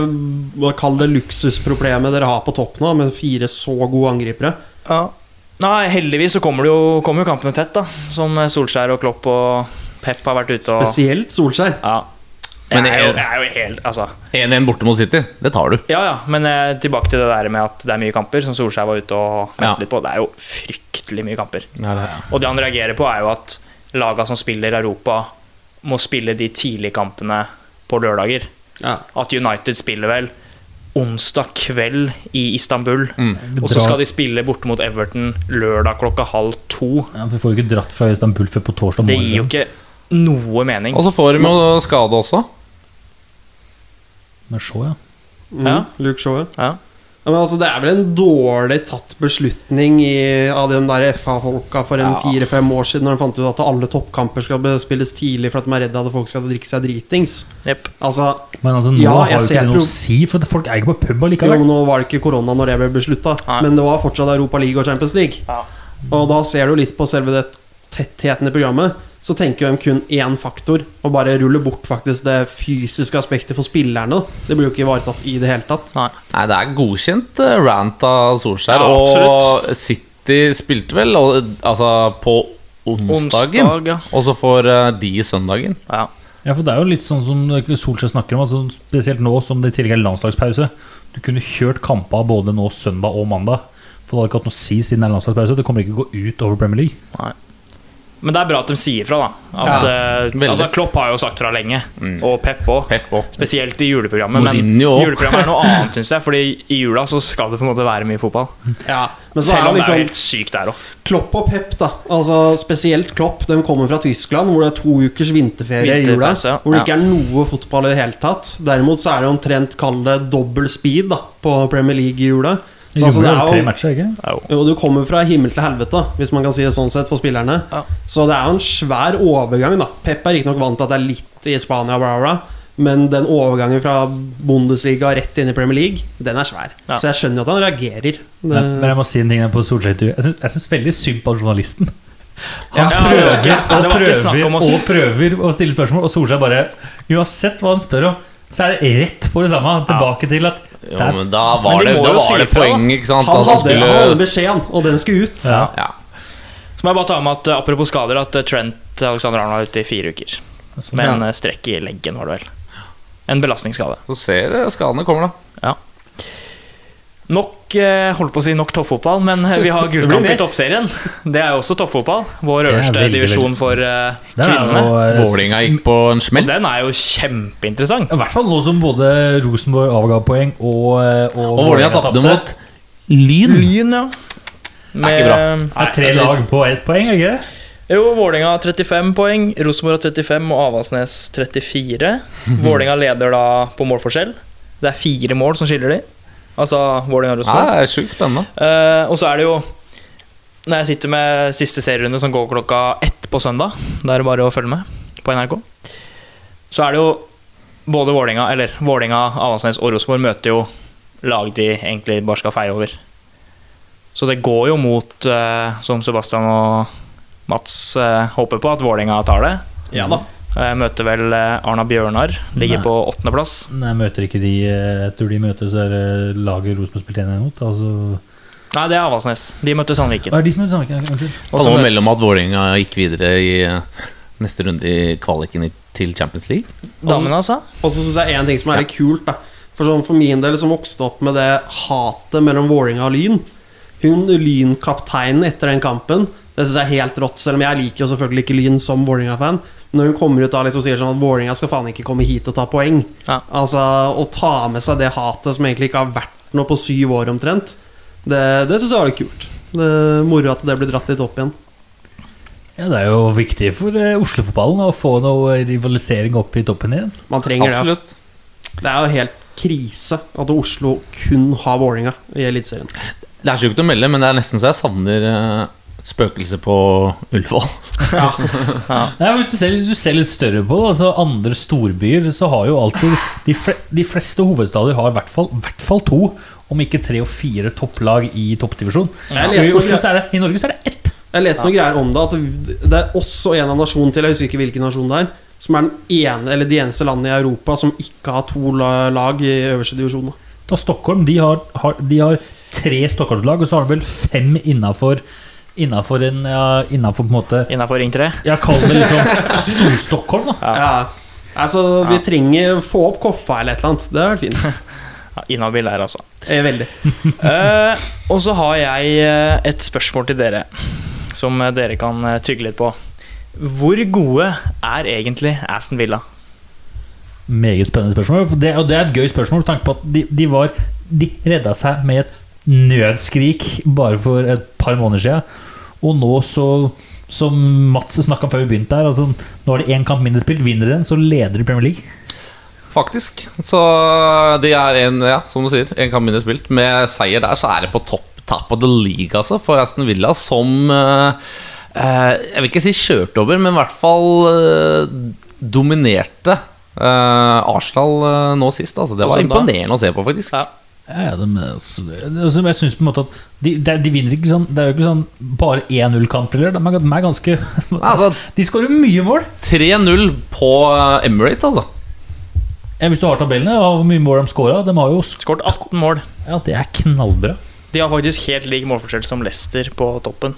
Kall det luksusproblemet dere har på topp nå, med fire så gode angripere. Nei, heldigvis så kommer, det jo, kommer jo kampene tett, da. Som Solskjær og Klopp og Pep har vært ute og Spesielt Solskjær. Ja. Men jeg, er jo, det jeg er jo helt Altså 1-1 borte mot City, det tar du. Ja, ja, men eh, tilbake til det der med at det er mye kamper, som Solskjær var ute og mente Ja. litt på. Det er jo fryktelig mye kamper. Ja, det, Og det han reagerer på, er jo at laga som spiller Europa, må spille de tidlige kampene på lørdager. Ja. At United spiller vel onsdag kveld i Istanbul. Mm. Og så skal de spille borte mot Everton lørdag klokka halv to. ja, Vi får jo ikke dratt fra Istanbul før på torsdag Det gir jo ikke noe mening. Og så får de jo skade også. Med Shaw, ja. Mm, Ja. Luke Shaw, ja. Ja. Ja, men altså, det er vel en dårlig tatt beslutning i, av de der FA-folka for en Ja. fire-fem år siden, når de fant ut at alle toppkamper skal spilles tidlig for at de er redde at folk skal drikke seg dritings. Yep. Altså, Men altså, nå Ja, har jeg jo ikke det noe å si, for at folk er ikke på pub jo, allikevel. men nå var det ikke korona når det ble beslutta, men det var fortsatt Europa League og Champions League. Ja. Og da ser du litt på selve det tettheten i programmet. Så tenker de kun én faktor, og bare ruller bort faktisk det fysiske aspektet for spillerne. Det blir jo ikke ivaretatt i det hele tatt. Nei. Nei, det er godkjent eh, rant av Solskjær. Ja, og City spilte vel og, altså, på onsdagen, Onsdag, ja. og så får eh, de søndagen. ja. Ja, for det er jo litt sånn som Solskjær snakker om, altså, spesielt nå som det i tillegg er landslagspause. Du kunne kjørt kamper både nå søndag og mandag. For det hadde ikke hatt noe å si siden det er landslagspause. Det kommer ikke å gå ut over Premier League. Men det er bra at de sier fra, da. At, ja, altså, Klopp har jo sagt fra lenge, Mm. og Pep òg. Spesielt i juleprogrammet. Men Mourinho også. juleprogrammet er noe annet, syns jeg. Fordi i jula så skal det på en måte være mye fotball. Ja, men så Selv er om det er liksom helt sykt der òg. Klopp og Pep, da. Altså Spesielt Klopp. De kommer fra Tyskland, hvor det er to ukers vinterferie i jula. Ja. Hvor det ikke er noe fotball i det hele tatt. Derimot så er det omtrent kall det dobbel speed da på Premier League i jula. Så altså, det gjorde jo tre er jo matcher, ikke? jo, Du kommer fra himmel til helvete, hvis man kan si det sånn sett, for spillerne. Ja. Så det er jo en svær overgang, da. Pep er riktignok vant til at det er litt i Spania, bla, bla. Men den overgangen fra Bundesliga rett inn i Premier League, den er svær. Ja. Så jeg skjønner jo at han reagerer. Det, Men, men jeg må si en ting på Solskjær-intervjuet. Jeg syns- veldig synd på journalisten. Han Ja, prøver ja, ja. og prøver og prøver å stille spørsmål, og Solskjær bare Uansett hva han spør om, så er det rett på det samme. Tilbake til at Jo, men da Men var de det, da var det poeng, ikke sant? han, hadde, han hadde skulle beskjeden, og den skulle ut. ja. ja. Så må jeg bare ta med at eh, apropos skader, at eh, Trent Alexander Arnold er ute i fire uker. Med en eh, strekk i leggen, var det vel. En belastningsskade. Så ser skadene kommer, da. Nok eh, holdt på å si nok toppfotball, men eh, vi har gullkamp i toppserien. Det er jo også toppfotball. Vår er øverste veldig, divisjon for uh, kvinnene. Vålinga gikk på en Og smell. den er jo kjempeinteressant. I hvert fall nå som både Rosenborg avga poeng og Og, Og Vålinga tapte mot Lyn. Lyn, ja. er ikke bra. Det er tre lag på ett poeng, er ikke det? Jo, Vålinga har 35 poeng, Rosenborg har 35 og Avaldsnes 34. Vålinga leder da på målforskjell. Det er fire mål som skiller de. Altså og Ja, det er sjukt spennende. Uh, og så er det jo Når jeg sitter med siste serierunde som går klokka ett på søndag, da er det bare å følge med på NRK, så er det jo både Vålinga, eller Vålinga, Avaldsnes og Rosenborg møter jo lag de egentlig bare skal feie over. Så det går jo mot, uh, som Sebastian og Mats uh, håper på, at Vålinga tar det. Ja da. Jeg møter vel eh, Arna Bjørnar, ligger Nei. på åttendeplass. Nei, jeg møter ikke de Etter Jeg tror de møter så er det laget Rosenborg spilte 1 mot. Altså Nei, det er Avaldsnes. De møtte Sandviken. Er de som møter Sandviken? Unnskyld. Og så mellom at Vålerenga gikk videre i eh, neste runde i kvaliken til Champions League. damene, altså. Og så syns jeg en ting som er litt kult. da For sånn for min del som vokste opp med det hatet mellom Vålerenga og Lyn Hun Lyn-kapteinen etter den kampen, det syns jeg er helt rått. Selv om jeg liker jo selvfølgelig ikke Lyn som Vålinga-fan. Når hun kommer ut da liksom sier sånn at Vålinga skal faen ikke komme hit og ta poeng. Ja. Altså Å ta med seg det hatet som egentlig ikke har vært noe på syv år omtrent, det, det syns jeg var litt kult. Det er Moro at det blir dratt litt opp igjen. Ja, Det er jo viktig for eh, Oslo-fotballen å få noe rivalisering opp i toppen igjen. Man trenger det. Altså. Det er jo helt krise at Oslo kun har Vålinga i Eliteserien. Det er sjukt å melde, men det er nesten så jeg savner uh, spøkelset på Ullevål. Nei, men hvis, hvis du ser litt større på det, altså andre storbyer, så har jo alltid De, fle, de fleste hovedstader har i hvert fall, hvert fall to, om ikke tre og fire topplag i toppdivisjon. Ja. I, det, I Norge så er det ett. Jeg leste noen greier om det, at det er også en av nasjonene til, jeg husker ikke hvilken nasjon det er, som er den ene, eller de eneste landene i Europa som ikke har to lag i øverste divisjon. da. Da Stockholm de har, har, de har tre Stockholmslag, og så har de vel fem innafor Innafor en ja, Innenfor på en måte Innafor Ring 3. Jeg kaller det liksom Stor-Stockholm, da. Ja. Ja. Altså, vi trenger få opp Koffa eller et eller annet. Det hadde vært fint. Ja, Inhabil der, altså. Eh, veldig. uh, og så har jeg eh, et spørsmål til dere, som eh, dere kan tygge litt på. Hvor gode er egentlig Aston Villa? meget spennende spørsmål. Det, og det er et gøy spørsmål med tanke på at de, de var De redda seg med et nødskrik bare for et par måneder siden. Og nå så Som Mats snakka om før vi begynte her, altså, nå er det én kamp mindre spilt. Vinner den, så leder de Premier League. Faktisk. Så de er en, ja, som du sier, én kamp mindre spilt. Med seier der så er det på topp top of the league, altså, for Aston Villa, som eh, eh, Jeg vil ikke si kjørte over, men i hvert fall eh, dominerte eh, Arsenal eh, nå sist. Altså. Det var imponerende å se på, faktisk. Ja. Ja, de, altså, jeg synes på en måte at de, de, de vinner ikke sånn Det er jo ikke sånn bare 1-0-kamper. De, de er ganske Altså, De skårer mye mål. 3-0 på eh, Emirates, altså. Ja, hvis du har tabellene, og hvor mye mål de skåra De har jo Skåret 18 mål. Ja, det er knallbra. De har faktisk helt lik målforskjell som Leicester på toppen.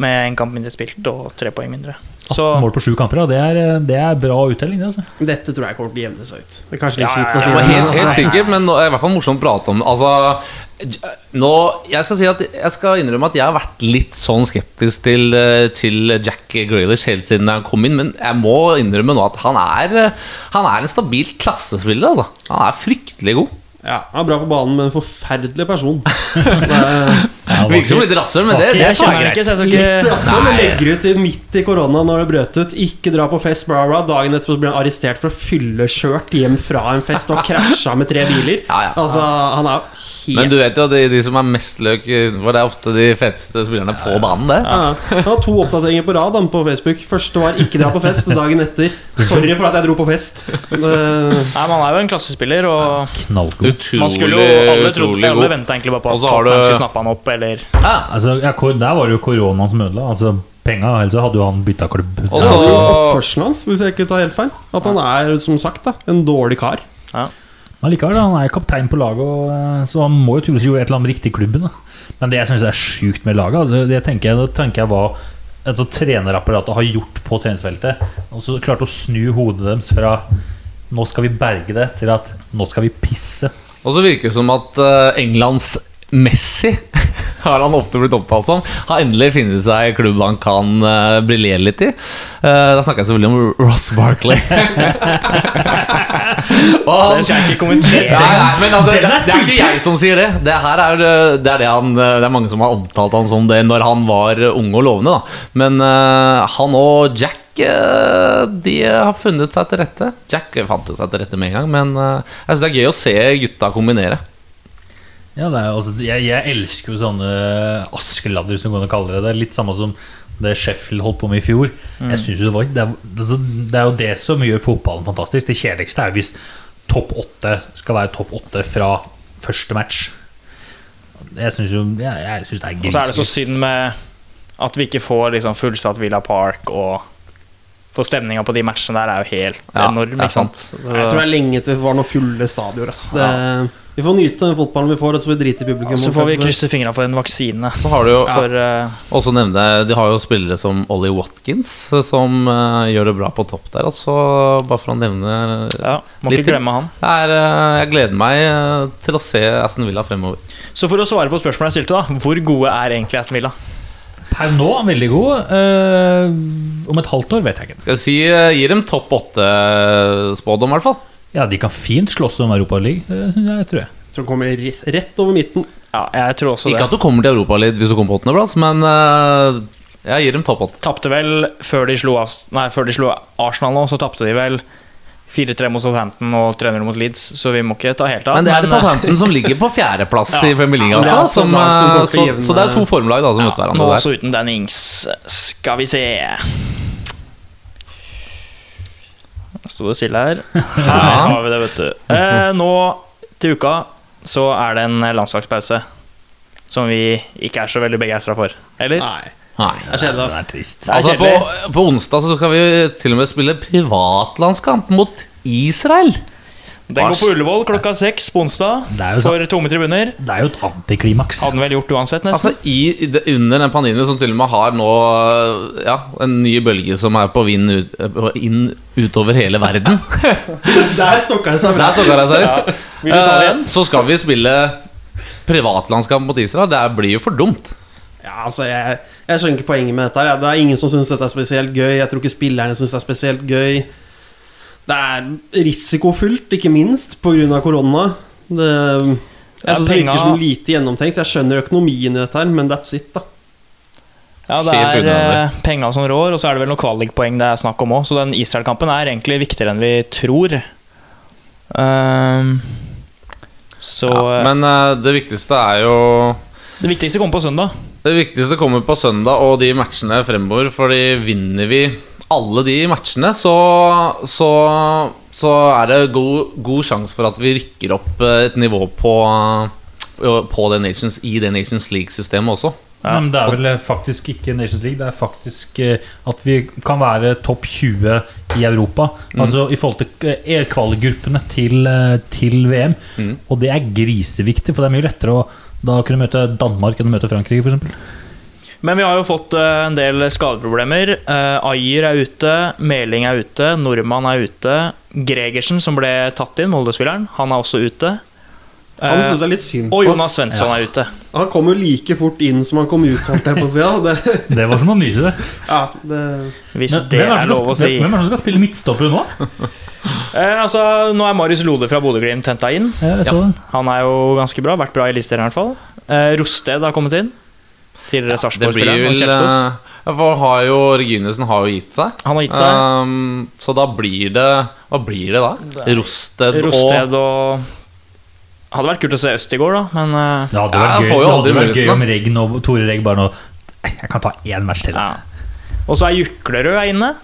Med en kamp mindre spilt og tre poeng mindre. Så 18 mål på sju kamper, ja, det, er, det er bra uttelling. Altså. Dette tror jeg kommer til å jevne seg ut. Det er kanskje litt Ja, kjipt å si. ja, Det helt, helt altså, sikkert, men nå i hvert fall morsomt å prate om det. Altså, nå, jeg skal si at Jeg skal innrømme at jeg har vært litt sånn skeptisk til, eh, til Jack Grealish helt siden han kom inn, men jeg må innrømme nå at han er eh, Han er en stabil klassespiller. Altså. Han er fryktelig god. Ja, han er bra på banen, men en forferdelig person. Er Ja, Virker som litt rasshøl, men det, det er være ikke, så jeg Litt rasshøl, men legger ut i, midt i korona når det brøt ut. Ikke dra på fest, bla, bla. Dagen etterpå blir han arrestert for å fyllekjørt hjem fra en fest og krasja med tre biler. Ja, ja. Altså, han er helt Men du vet jo, de, de som er mest løk For det er ofte de feteste spillerne på banen, det. ja. Jeg har to oppdateringer på rad på Facebook. Første var 'ikke dra på fest'. Dagen etter 'sorry for at jeg dro på fest'. Det, Nei, Man er jo en klassespiller, og Knallgod. man skulle Utrolig, jo Alle, trodde, utrolig alle venta egentlig bare på Og at så har Tottenham du- skulle snappe han opp, eller Ja. Altså, ja, der var det jo koronaen som ødela. Altså, penga, ellers hadde jo han bytta klubb. Og så- Oppførselen hans, hvis jeg ikke tar helt feil. At han er, som sagt, da, en dårlig kar. Men likevel, han er kaptein på laget, eh, så han må jo tydeligvis gjøre et eller annet riktig i klubben. Da. Men det jeg syns er sjukt med laget, altså, det tenker jeg, det tenker jeg hva altså, trenerapparatet har gjort på treningsfeltet. Og så klarte å snu hodet deres fra 'nå skal vi berge det' til at 'nå skal vi pisse'. Og så virker det som at eh, Englands Messi har han ofte blitt opptalt som. Har endelig funnet seg klubb han kan uh, briljere litt i. Uh, da snakker jeg selvfølgelig om Ross Barkley. Og Det skal jeg ikke kommentere. Nei, nei, men altså, det, det er ikke jeg som sier det. Det, her er, eh, det, er det, han, det er mange som har omtalt han som det når han var ung og lovende. Da. Men uh, han og Jack De har funnet seg til rette. Jack fant seg til rette med en gang, men jeg synes det er gøy å se gutta kombinere. Ja, det er, altså, jeg, jeg elsker jo sånne askeladder, som man kan kalle det. Det er litt samme som det Sheffield holdt på med i fjor. Jeg synes jo det, var, det, er, altså, det er jo det som gjør fotballen fantastisk. Det kjedeligste er hvis topp åtte skal være topp åtte fra første match. Jeg syns jo jeg, jeg synes det er Og så er det så synd med at vi ikke får liksom fullsatt Villa Park og For stemninga på de matchene der er jo helt Ja, enorm. Ikke sant? Jeg tror det er lenge til vi får noen fulle stadioner. Det, vi får nyte den fotballen vi får, og så får vi drite i publikum. Så får vi krysse fingra for en vaksine. Så har du jo For eh, også nevne De har jo spillere som Ollie Watkins, som uh, gjør det bra på topp der. Altså, bare for å nevne ja, Må Litt ikke glemme han. er, uh, Jeg gleder meg uh, til å se Aston Villa fremover. Så for å svare på spørsmålet jeg stilte, da. Hvor gode er egentlig Aston Villa? Per nå veldig god. Uh, om et halvt år vet jeg ikke. Skal jeg si uh, Gi dem topp åtte-spådom, i hvert fall. Ja, De kan fint slåss om Europaligaen, uh, tror jeg. Som kommer rett, rett over midten. Ja, jeg tror også Ikke det. at du kommer til Europa litt hvis du kommer på åttendeplass, men uh, jeg gir dem topp åtte. Tapte vel før de slo, As- nei, før de slo Arsenal nå, så tapte de vel 4-3 mot Southampton og 3-0 mot Leeds, så vi må ikke ta helt av. Men det er det eh, Southampton som ligger på fjerdeplass Ja. i Premier League. Ja, det Altså, som, som eh, så, jevne- så det er to formlag da, som møter ja, hverandre nå der. også uten Danny Ings. Skal vi se sto det stille her. Her har vi det, vet du. Eh, nå til uka så er det en landslagspause som vi ikke er så veldig begeistra for. Eller? Nei, Nei. det er kjedelig. Det er trist. Det er Altså, på, på onsdag så skal vi til og med spille privatlandskamp mot Israel. Den går på Ullevål klokka seks på onsdag for tomme tribuner. Det er jo et antiklimaks. Hadde den vel gjort uansett, nesten. Altså, i det- Under den pandemien som til og med har nå ja, en ny bølge som er på vind ut, inn utover hele verden. Der stokka det seg bra. Der stokka det seg. Vil du ta det igjen? Eh, Så skal vi spille privatlandskamp mot Israel. Det blir jo for dumt. Ja, altså, jeg, jeg skjønner ikke poenget med dette. her. Det er ingen som syns dette er spesielt gøy. Jeg tror ikke spillerne syns det er spesielt gøy. Det er risikofullt, ikke minst pga. korona. Det, jeg Ja, synes det virker som lite gjennomtenkt. Jeg skjønner økonomien i dette, her men that's it, da. Ja, det er eh, penga som rår, og så er det vel noen kvalikpoeng det er snakk om òg. Så den Israel-kampen er egentlig viktigere enn vi tror. Um, så ja, Men eh, det viktigste er jo det viktigste kommer på søndag. Det viktigste kommer på søndag og de matchene fremover. Fordi vinner vi alle de matchene, så, så, så er det god, god sjanse for at vi rykker opp eh, et nivå på, eh, på The Nations, i det Nations League-systemet også. Ja. Nei, men det er vel eh, faktisk ikke Nations League. Det er faktisk at vi kan være topp 20 i Europa. Mm. Altså i forhold til kvalegruppene til, til VM. Mm. Og det er griseviktig, for det er mye lettere å da kunne møte Danmark enn å møte Frankrike, f.eks. Men vi har jo fått eh, en del skadeproblemer. Uh, Ayer er ute, Meling er ute, Nordmann er ute. Gregersen, som ble tatt inn, Molde-spilleren, han er også ute. Han synes jeg er litt synd og. Jonas Svensson er ute. Han kom jo like fort inn som han kom ut, på. Ja, det, Det var som å nyse det. ja, det Hvis Men det er som lov å si. hvem er det som skal spille midtstopper nå? Eh, altså, nå er Marius Lode fra Bodø-Glimt henta inn. Ja. Han er jo ganske bra, vært bra i Eliteserien i hvert fall. Eh, Rosted har kommet inn. Tidligere Det blir Sarpsborg-spiller. og vel Kjelsås. eh, ja, For har jo Reginiussen har jo gitt seg. Han har gitt seg. Um, så da blir det Hva blir det da? Rosted, Rosted og Hadde vært kult å se Østigård, da, men eh, Det hadde Ja, vært gøy, det hadde vært gøy om Regn og Tore Regg bare nå Jeg kan ta én match til. ja. Og så er Juklerød er inne,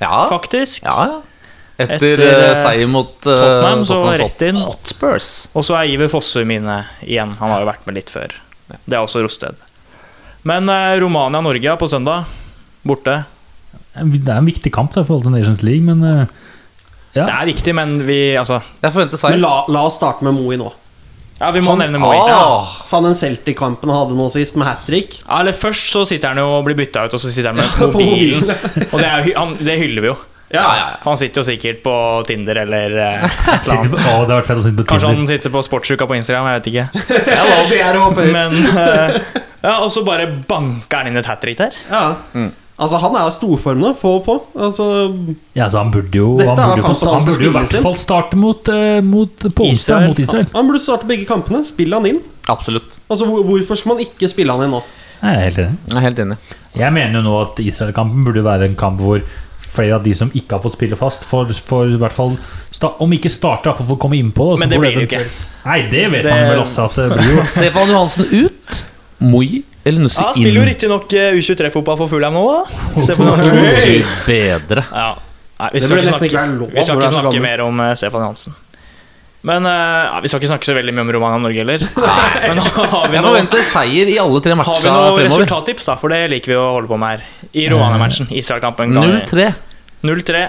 Ja, faktisk. ja, ja. Etter, Etter, eh, eh, seier mot eh, Tottenham, så Tottenham rett inn. Hotspurs. Og så er Iver Fossum inne igjen. Han har jo vært med litt før. Det er også Rosted. Men Romania-Norge på søndag. Borte. Det er en viktig kamp da, i forhold til Nations League, men ja. Det er viktig, men vi Altså Jeg forventer seier. la, la oss starte med Moi nå. Ja, vi må Han- nevne Moi. Ah, Faen, den Celtic-kampen han hadde nå sist, med hat trick. Ja, eller først så sitter han jo og blir bytta ut, og så sitter han med mobilen. og det, er, han, det hyller vi jo. Ja, For han sitter jo sikkert på Tinder eller eh, Sitter annet. på, å, det har vært fett å sitte på Kanskje han sitter på Sportsuka på Instagram, jeg vet ikke. det er å. Men eh, Ja, og så bare banker han inn et hat trick der. Ja. Altså, han er jo storform nå. Få på. Altså, Ja, så han burde jo, Dette han er burde jo, få- han burde jo i spille hvert sin. fall starte mot, eh, mot på onsdag Israel. mot Israel. han burde starte begge kampene. Spill han inn. absolutt. Altså, hvor, Hvorfor skal man ikke spille han inn nå? Jeg er helt enig. Jeg er helt enig. Jeg mener jo nå at Israel-kampen burde være en kamp hvor flere av de som ikke har fått spille fast, får, får i hvert fall sta Om ikke starte, For å får komme innpå. på så Men det blir det jo ikke. Nei, det vet Det- man vel også at det blir jo Stefan Johansen ut. Moi eller Nussi Ja, han spiller jo inn. riktignok U23-fotball for Fulham nå, da. Stefan Johansen. Gud bedre. Ja. Nei, vi skal ikke snakke, vi skal ikke er snakke mer om uh, Stefan Johansen. Men uh, ja, vi skal ikke snakke så veldig mye om Romania Norge heller. Men har vi Jeg noe, forventer seier i alle tre har vi noen noe resultattips, da? For det liker vi å holde på med her. I Romania-matchen. Israel-kampen. 0-3. 0-3.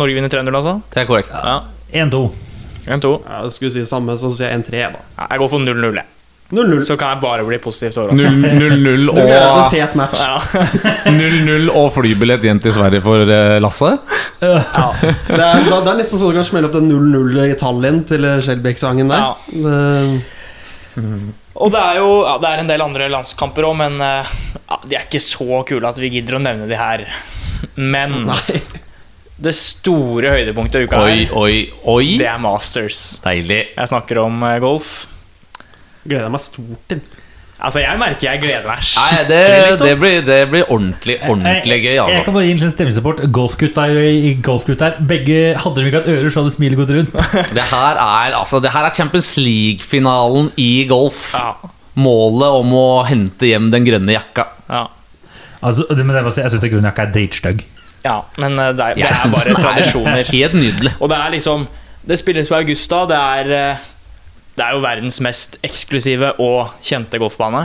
Norge vinner 3-0, altså? Det er korrekt. Ja. 1-2. 1-2. Ja, jeg skulle si det samme, så sier jeg 1-3, da. Ja, jeg går for 0-0, jeg. 0-0. Så kan jeg bare bli positivt overrasket. 0-0 Det blir en og, fet match. 0-0 og flybillett hjem til Sverige for eh, Lasse. Det, er, da- det er nesten så du kan smelle opp den 0-0-tallet inn til Skjelbæk-sangen der. Ja. Det, Og det er jo ja, det er en del andre landskamper òg, men eh, ja, de er ikke så kule at vi gidder å nevne de her. Men nei. Det store høydepunktet av uka Oi, her, oi, oi. det er Masters. Deilig. Jeg snakker om eh, golf. Gleder meg stort til. Altså, jeg merker jeg gleder meg Nei, det, skikkelig. liksom. det, blir, det blir ordentlig, ordentlig gøy, Jeg altså. kan bare gi en liten stemmesupport. Golfgutta i golfgutta her. Begge hadde de ikke hatt ører, så hadde smilet gått rundt. Det her er, altså, det her er Champions League-finalen i golf. Ja, Målet om å hente hjem den grønne jakka. ja. Altså, det, men det, bare si, jeg syns grønne jakka er dritstygg. Ja, men eh, det er, det er bare er tradisjoner. helt nydelig. Og det er liksom Det spilles på Augusta. Det er eh, Det er jo verdens mest eksklusive og kjente golfbane.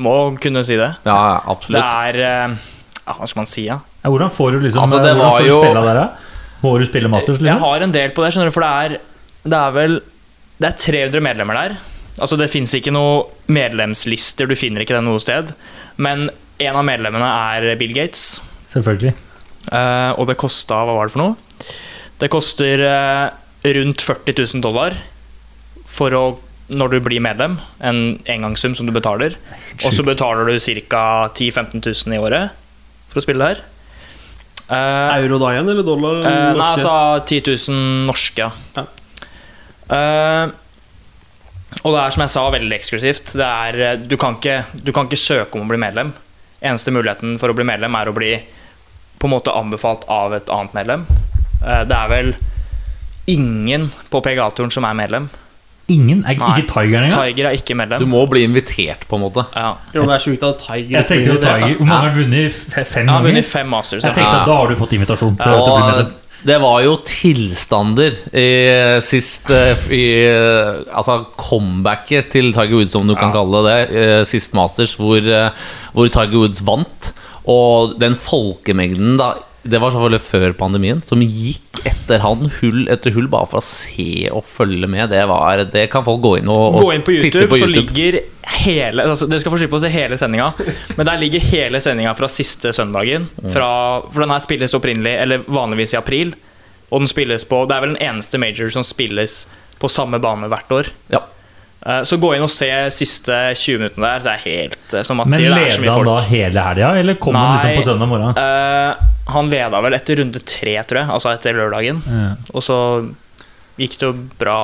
Må kunne si det. Ja, absolutt. Det er eh, ja, Hva skal man si, da? Ja, hvordan får du liksom Altså, det var jo- spille der, da? Må du spille Masters, Jeg liksom? har en del på det, skjønner du, for det er, det er vel Det er 300 medlemmer der. Altså Det fins ikke noen medlemslister, du finner ikke det noe sted. Men en av medlemmene er Bill Gates, Selvfølgelig. Eh, og det kosta Hva var det for noe? Det koster uh, rundt 40 000 dollar for å når du blir medlem. En engangssum som du betaler. Og så betaler du ca. 10 000-15 000 i året for å spille her. Uh, Euro da igjen, eller dollar? Eh, nei, norske? altså 10 000 norske. Ja. Og det er som jeg sa, veldig eksklusivt. Det er, du, kan ikke, du kan ikke søke om å bli medlem. Eneste muligheten for å bli medlem er å bli på en måte anbefalt av et annet medlem. Eh, det er vel ingen på PGA-turen som er medlem. Ingen? Er Nei. ikke Tiger engang? Tiger er ikke medlem. Du må bli invitert, på en måte. Ja. Jo, det er sjukt at Tiger Jeg tenkte jo Tiger Hvor mange har vunnet? Fem Jeg har vunnet fem Masters. Jeg tenkte at da har du fått invitasjon til å bli medlem. Det var jo tilstander i sist eh, i, eh, Altså comebacket til Tiger Woods, om du kan kalle det, det, sist Masters, hvor, eh, hvor Tiger Woods vant. Og den folkemengden da Det var selvfølgelig før pandemien, som gikk etter han hull etter hull bare for å se og følge med. Det, var, det kan folk gå inn og, og Gå inn på titte YouTube, så ligger hele altså, Dere skal få slippe å se hele sendinga, men der ligger hele sendinga fra siste søndagen. Fra, for den her spilles opprinnelig, eller vanligvis i april. Og den spilles på Det er vel den eneste major som spilles på samme bane hvert år. Ja. Eh, Så gå inn og se siste 20 minuttene der. Det er helt eh, Som Mats Men sier, det er så leda mye han da hele helga, eller kom han liksom på søndag morgen? Uh, han leda vel etter runde tre, tror jeg. Altså etter lørdagen. Ja. Og så gikk det jo bra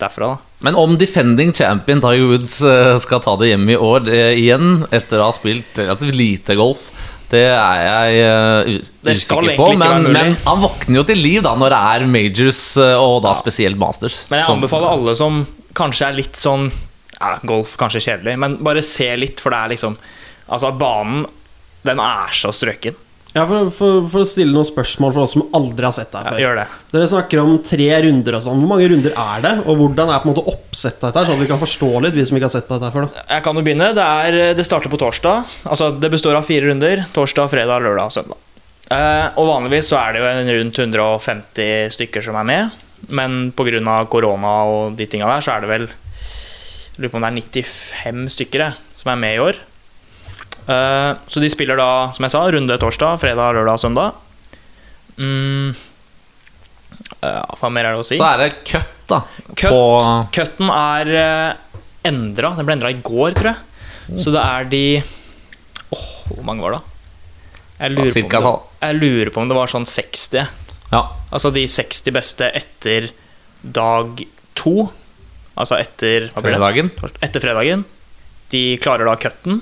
derfra, da. Men om defending champion Tiger Woods skal ta det hjemme i år det, igjen, etter å ha spilt relativt lite golf, det er jeg uh, Det usikker på. Men, men han våkner jo til liv da når det er majors, og da spesielt masters. Men jeg som- anbefaler alle som kanskje er litt sånn ja, Golf kanskje kjedelig, men bare se litt, for det er liksom Altså, banen, den er så strøken. Ja, for, for, for å stille noen spørsmål for oss som aldri har sett deg før. Ja, gjør det. Dere snakker om tre runder og sånn. Hvor mange runder er det? Og hvordan er på en måte oppsettet dette, sånn at vi kan forstå litt, vi som ikke har sett på dette før? da Jeg kan jo begynne. Det, er, det starter på torsdag. Altså, det består av fire runder. Torsdag, fredag, lørdag og søndag. Eh, og vanligvis så er det jo en rundt 150 stykker som er med. Men pga. korona og de tinga der, så er det vel jeg Lurer på om det er 95 stykker jeg, som er med i år. Uh, så de spiller da, som jeg sa, runde torsdag, fredag, lørdag søndag. Mm. Uh, hva mer er det å si? Så er det cut, da. Cut, på- Cutten er uh, endra. Den ble endra i går, tror jeg. Så det er de Åh, hvor mange var det? Jeg lurer, Ja, på om det, jeg lurer på om det var sånn 60. Ja. Altså de 60 beste etter dag to. Altså etter? Fredagen. Etter fredagen. De klarer da cutten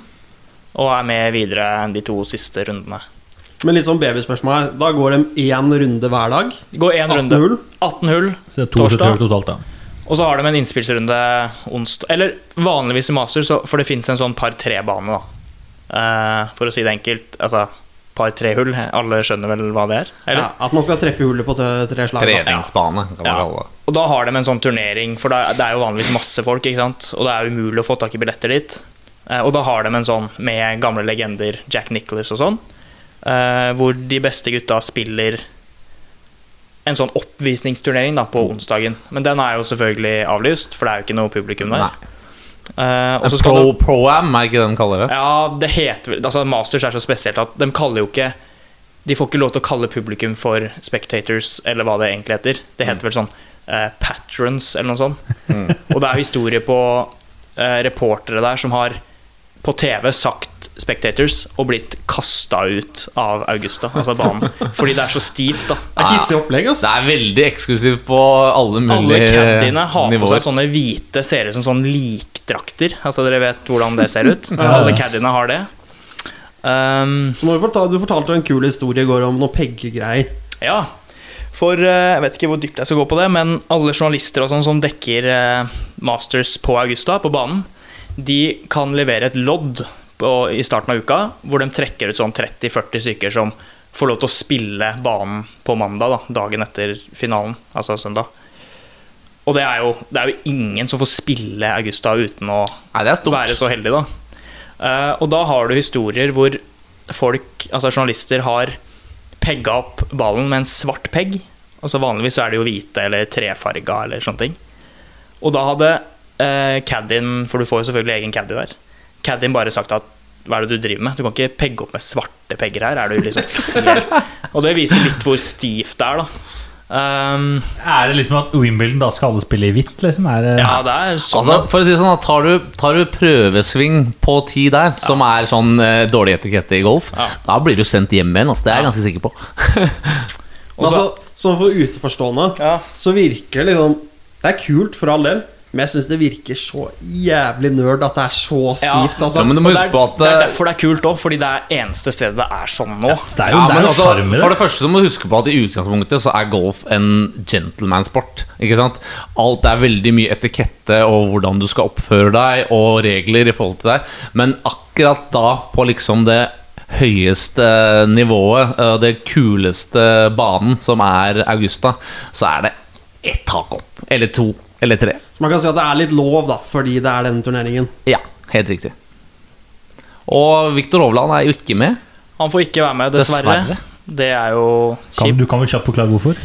og er med videre enn de to siste rundene. Men litt sånn babyspørsmål her. Da går de én runde hver dag? Det går én 18 runde. hull? 18 hull. Så det er to Torsdag. totalt, da. Og så har de en innspillsrunde onsdag Eller vanligvis i master, så- for det fins en sånn par-tre-bane, da. Uh, for å si det enkelt. Altså par-tre-hull. Alle skjønner vel hva det er? Eller? Ja, at man skal treffe hullet på tre, slag? Treningsbane, kan man Ja. kalle det. Og da har de en sånn turnering, for det er jo vanligvis masse folk, ikke sant? og det er umulig å få tak i billetter dit. Eh, og da har de en sånn med gamle legender, Jack Nicholas og sånn, eh, hvor de beste gutta spiller en sånn oppvisningsturnering da, på onsdagen. Men den er jo selvfølgelig avlyst, for det er jo ikke noe publikum der. Nei. Pro, de, Pro-am, er ikke det de kaller det? ja, det heter altså Masters er så spesielt at de kaller jo ikke De får ikke lov til å kalle publikum for spectators, eller hva det egentlig heter. Det heter vel sånn uh, patrons, eller noe sånt. Og det er historie på uh, reportere der som har på TV sagt spectators og blitt kasta ut av Augusta, altså banen. Fordi det er så stivt, da. Det er hissig opplegg, altså. Det er veldig eksklusivt på alle mulige nivåer. Alle caddiene har på seg sånne hvite, ser ut som sånn likdrakter. Altså Dere vet hvordan det ser ut? Alle caddiene har det. Um, Så må du, fortale, du fortalte en kul historie i går om noe peggegreier. ja. For eh, jeg vet ikke hvor dypt jeg skal gå på det, men alle journalister og sånn som dekker eh, Masters på Augusta, på banen, de kan levere et lodd på, i starten av uka hvor de trekker ut sånn 30-40 stykker som får lov til å spille banen på mandag, da, dagen etter finalen, altså søndag. Og det er, jo, det er jo ingen som får spille Augusta uten å Nei, være så heldig, da. Uh, og da har du historier hvor folk, altså journalister, har pegga opp ballen med en svart pegg. Altså Vanligvis så er det jo hvite eller trefarga eller sånne ting. Og da hadde eh, caddien, for du får jo selvfølgelig egen caddy der, caddien bare sagt at hva er det du driver med? Du kan ikke pegge opp med svarte pegger her. Er du liksom Og det viser litt hvor stivt det er, da. Um, Er det liksom at Wimbledon da skal alle spille i hvitt? Liksom? Er det, ja, det er sånn. Altså, for å si det sånn, da, tar du, tar du prøvesving på ti der, som er sånn eh, dårlig etikette i golf, Ja. da blir du sendt hjem igjen. Altså, det er jeg ganske sikker på. Og så- Altså, sånn for utenforstående ja. så virker det liksom Det er kult for all del, men jeg syns det virker så jævlig nerd at det er så stivt. Ja, Altså. men du må huske på at det er eh, derfor det er kult òg, fordi det er eneste stedet det er sånn nå. Det er jo, ja, det er jo altså, For det. første så må du huske på at i utgangspunktet så er golf en gentleman-sport. Ikke sant? Alt er veldig mye etikette og hvordan du skal oppføre deg, og regler i forhold til deg. Men akkurat da, på liksom det høyeste nivået, eh, det kuleste banen, som er Augusta, så er det ett tak opp. Eller to. Eller tre. Så man kan si at det er litt lov, da, fordi det er denne turneringen. Ja, helt riktig. Og Viktor Hovland er jo ikke med. Han får ikke være med, dessverre. Dessverre. Det er jo kjipt. du kan vel kjapt forklare hvorfor?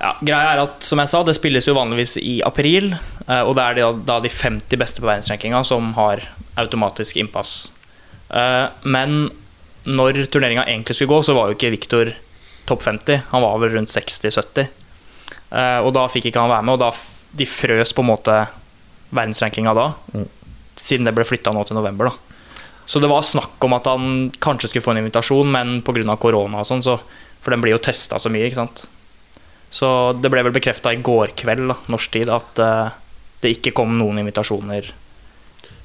Ja, greia er at, som jeg sa, det spilles jo vanligvis i april. eh, Og det er da de 50 beste på verdensrankinga som har automatisk innpass. Eh, Men når turneringa egentlig skulle gå, så var jo ikke Viktor topp 50. Han var vel rundt 60-70. Eh, Og da fikk ikke han være med, og da de frøs på en måte verdensrankinga da. Siden det ble flytta nå til november, da. Så det var snakk om at han kanskje skulle få en invitasjon, men pga. korona og sånn, så For den blir jo testa så mye, ikke sant. Så det ble vel bekrefta i går kveld, da, norsk tid, at uh, det ikke kom noen invitasjoner.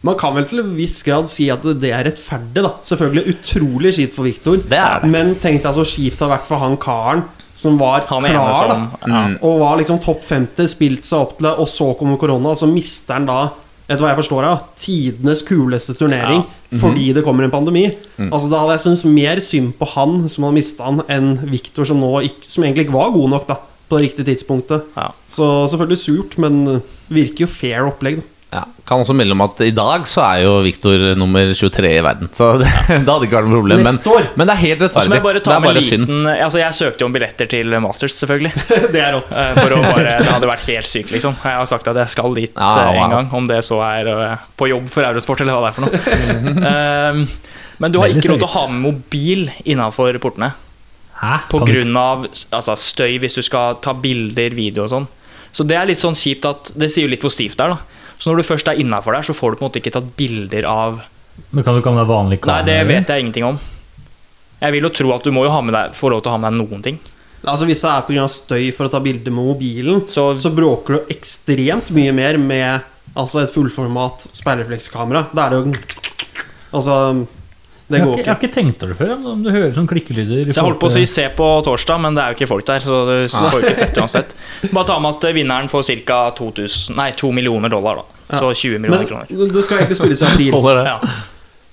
Man kan vel til en viss grad si at det er rettferdig, da. Selvfølgelig utrolig kjipt for Viktor. Det det. Men tenk deg så kjipt det har vært for han karen som var Han klar, som da. ja. Mm. Og var liksom topp 50, spilt seg opp til det, og så kommer korona, og så mister han da etter hva jeg forstår av? Tidenes kuleste turnering fordi det kommer en pandemi. Altså Da hadde jeg syntes mer synd på han som hadde mista han, enn Viktor, som, nå som egentlig ikke var god nok da på det riktige tidspunktet. Ja. Så selvfølgelig surt, men virker jo fair opplegg. da Ja, kan også melde om at i dag så er jo Viktor nummer 23 i verden. Så det, det hadde ikke vært noe problem. Men, men det er helt rettferdig. jeg bare Det er bare synd. Altså Jeg søkte jo om billetter til Masters, selvfølgelig. Det er rått. Eh, For å bare, Det hadde vært helt sykt, liksom. Jeg har sagt at jeg skal dit Ja, eh, wow. en gang. Om det så er eh, på jobb for Eurosport eller hva det er for noe. Eh, Men du har ikke lov til å ha med mobil innafor portene. Hæ? På Kan grunn av altså, støy hvis du skal ta bilder, video og sånn. Så det er litt sånn kjipt at Det sier jo litt hvor stivt det er, da. Så når du først er innafor der, så får du på en måte ikke tatt bilder av Men kan du ikke ha med deg vanlig Nei, det vet jeg ingenting om. Jeg vil jo tro at du må jo ha med deg, få lov til å ha med deg noen ting. Altså Hvis det er pga. støy for å ta bilder med mobilen, Så, så bråker du ekstremt mye mer med altså et fullformat sperreflekskamera. Da er det jo Altså Det Jeg har, går ikke, jeg har ikke tenkt over det før, om du hører sånn klikkelyder. så jeg holdt på å si 'se på torsdag', men det er jo ikke folk der. Så du får ikke sett uansett. Bare ta med at vinneren får ca. 2 millioner dollar. da Så 20 millioner Men kroner. det skal egentlig spilles i april. Det. Ja.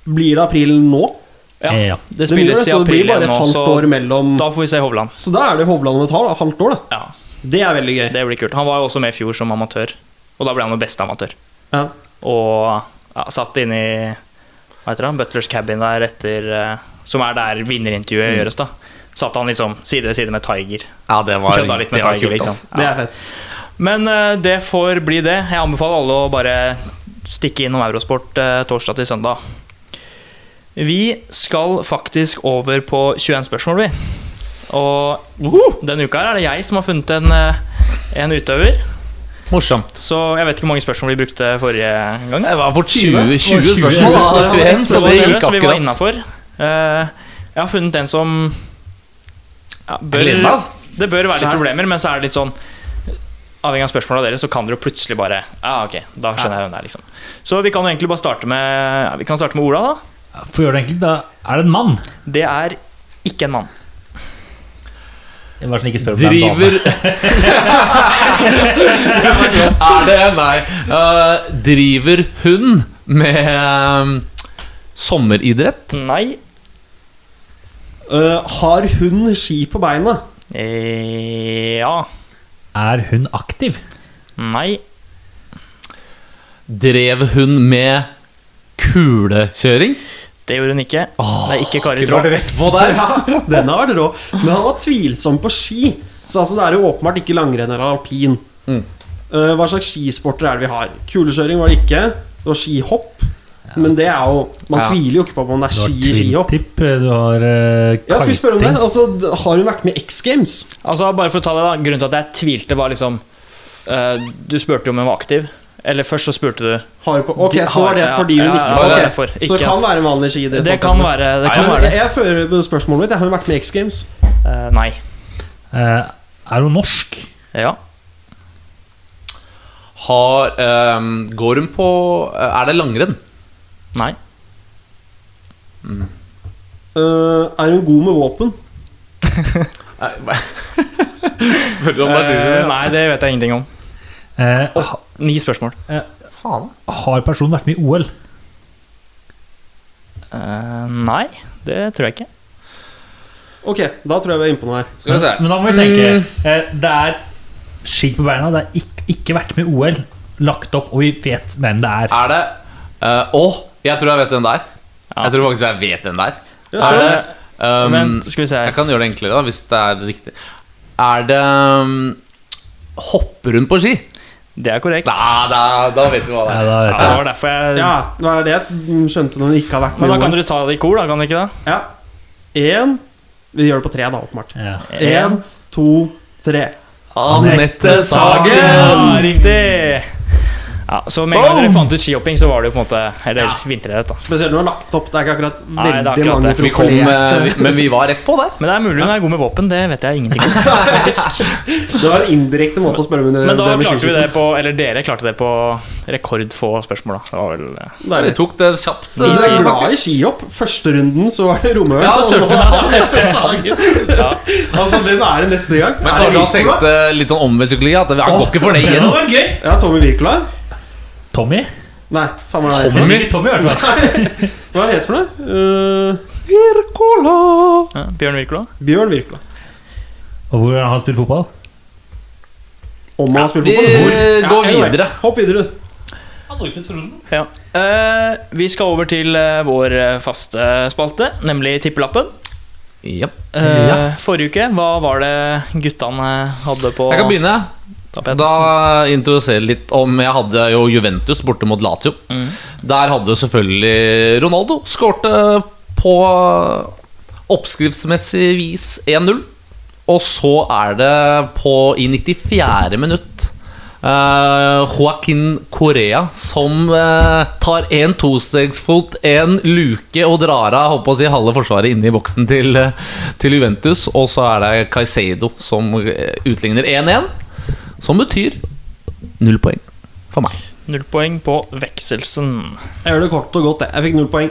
Blir det april nå? Ja, Ja. det spilles det, i det i april igjen nå, så mellom da får vi se Hovland. Så da er det Hovland om et halv- halvt år, da. Ja, Det er veldig gøy. Det blir kult. Han var jo også med i fjor som amatør, og da ble han jo beste amatør. Ja. Og ja, satt inne i hva heter det, Butlers cabin der etter eh, Som er der vinnerintervjuet gjøres, da. Satt han liksom side ved side med Tiger. Ja, det var, Kødda litt med det Tiger, kult, liksom. Ja. Det er fett. Men uh, det får bli det. Jeg anbefaler alle å bare stikke innom Eurosport uh, torsdag til søndag. Vi skal faktisk over på 21 spørsmål, vi. Og denne uka her er det jeg som har funnet en, en utøver. Morsomt. Så jeg vet ikke hvor mange spørsmål vi brukte forrige gang. Det var for 20, 20 20 spørsmål, da. Ja, 21, så Så det gikk så vi var akkurat. jeg har funnet en som ja, bør, altså. Det bør være litt problemer, men så er det litt sånn Avhengig av spørsmåla deres, så kan dere jo plutselig bare Ja, ok, da skjønner jeg hvem det er, liksom. Så vi kan jo egentlig bare starte med ja, Vi kan starte med Ola, da. For å gjøre det enkelt, da er det en mann. Det er ikke en mann. Jeg bare sånn ikke spør om det er. Driver Er det Nei. Uh, driver hun med eh, sommeridrett? Nei. Uh, har hun ski på beina? Eh, ja. Er hun aktiv? Nei. Drev hun med kulekjøring? Det gjorde hun ikke. det er ikke Kari Traa. Ja. Den har vært rå. Men han var tvilsom på ski. Så altså, det er jo åpenbart ikke langrenn eller alpin. Mm. Uh, hva slags skisporter er det vi har? Kulekjøring var det ikke. Det var skihopp. Men det er jo Man Ja. tviler jo ikke på om det er ski i skihopp. twin-tip, du har uh, Ja, skal vi spørre om det? Altså, har hun vært med X Games? Altså, bare for å ta det da Grunnen til at jeg tvilte, var liksom uh, Du spurte jo om hun var aktiv. Eller først så spurte du Har på Ok, De så var det fordi hun ja, ikke var det er ok. derfor. Så det kan at- være en vanlig skiidrett? Det kan være det. Kan være det. jeg, jeg fører spørsmålet mitt. Jeg Har hun vært med i X Games? Uh, nei. Uh, er hun norsk? Ja. Har ehm, Går hun på eh, Er det langrenn? Nei. Øh, er hun god med våpen? Spør du om det nei, det vet jeg ingenting om. Eh, Ni spørsmål. Faen. har personen vært med i OL? Eh, nei, det tror jeg ikke. Ok, da tror jeg vi er inne på noe her. Skal vi se. Men da må vi tenke eh, Det er skitt på beina, det er ikke, ikke vært med i OL. Lagt opp, og vi vet hvem det er. Er det Å, uh, oh, jeg tror jeg vet hvem det er. Ja. Jeg tror faktisk jeg vet hvem det er. Ja, Er det um, men, skal vi se. Jeg kan gjøre det enklere, da, hvis det er riktig. Er det um, Hopper hun på ski? Det er korrekt. Da, da, da vet vi hva det er. da Ja, det var derfor jeg Ja, det var det jeg skjønte når hun ikke har vært med Men da kan dere ta det i kor, da? Kan dere ikke det? Ja. Én Vi gjør det på tre, da, åpenbart. Ja. Én, to, tre. Anette Sagen! Ja, riktig! Ja, så med en gang dere fant ut skihopping, så var det jo på en måte Eller vinteridrett, da. Spesielt når du har lagt opp. Det er ikke akkurat Nei, det er veldig akkurat mange det. Vi kom, eh, men vi var rett på der. Men det er mulig hun er god med våpen, det vet jeg ingenting om. Det var en indirekte måte å spørre om det Men da det med klarte vi det på Eller dere klarte det på rekordfå spørsmål, da. Det var vel eh, Vi tok det kjapt. Du er eh, glad i skihopp. Første runden så var det Romøl. Ja, ja. Altså, hvem er det neste gang? Men kanskje han tenkte litt sånn omvendt psykologi. At han går ikke for det igjen. Ja, Tommy Wirkola? Tommy? Nei, faen hva er det? Tommy? Ikke Tommy, i hvert fall. Hva heter det for noe? Uh, ja, Bjørn Wirkola. Bjørn Wirkola. Og hvor har han spilt fotball? Om han har spilt vi fotball? Hvor? går anyway. videre. Hopp videre, du. Ja. Uh, vi skal over til uh, vår eh, faste spalte, nemlig Tippelappen. Ja. Uh, Ja. Forrige uke, hva var det guttene hadde på Jeg kan begynne. Da jeg litt om Jeg hadde jo Juventus borte mot Lazio. Mm. Der hadde selvfølgelig Ronaldo skårte på oppskriftsmessig vis 1-0. Og så er det på i 94. minutt uh, Joaquin Correa som uh, tar en tostegsfot, en luke og drar av håper å si, halve forsvaret inne i boksen til, eh, til Juventus. Og så er det Caicedo som utligner 1-1. Som betyr null poeng for meg. Null poeng på Vekselsen. Jeg gjør det kort og godt, jeg. Jeg fikk null poeng.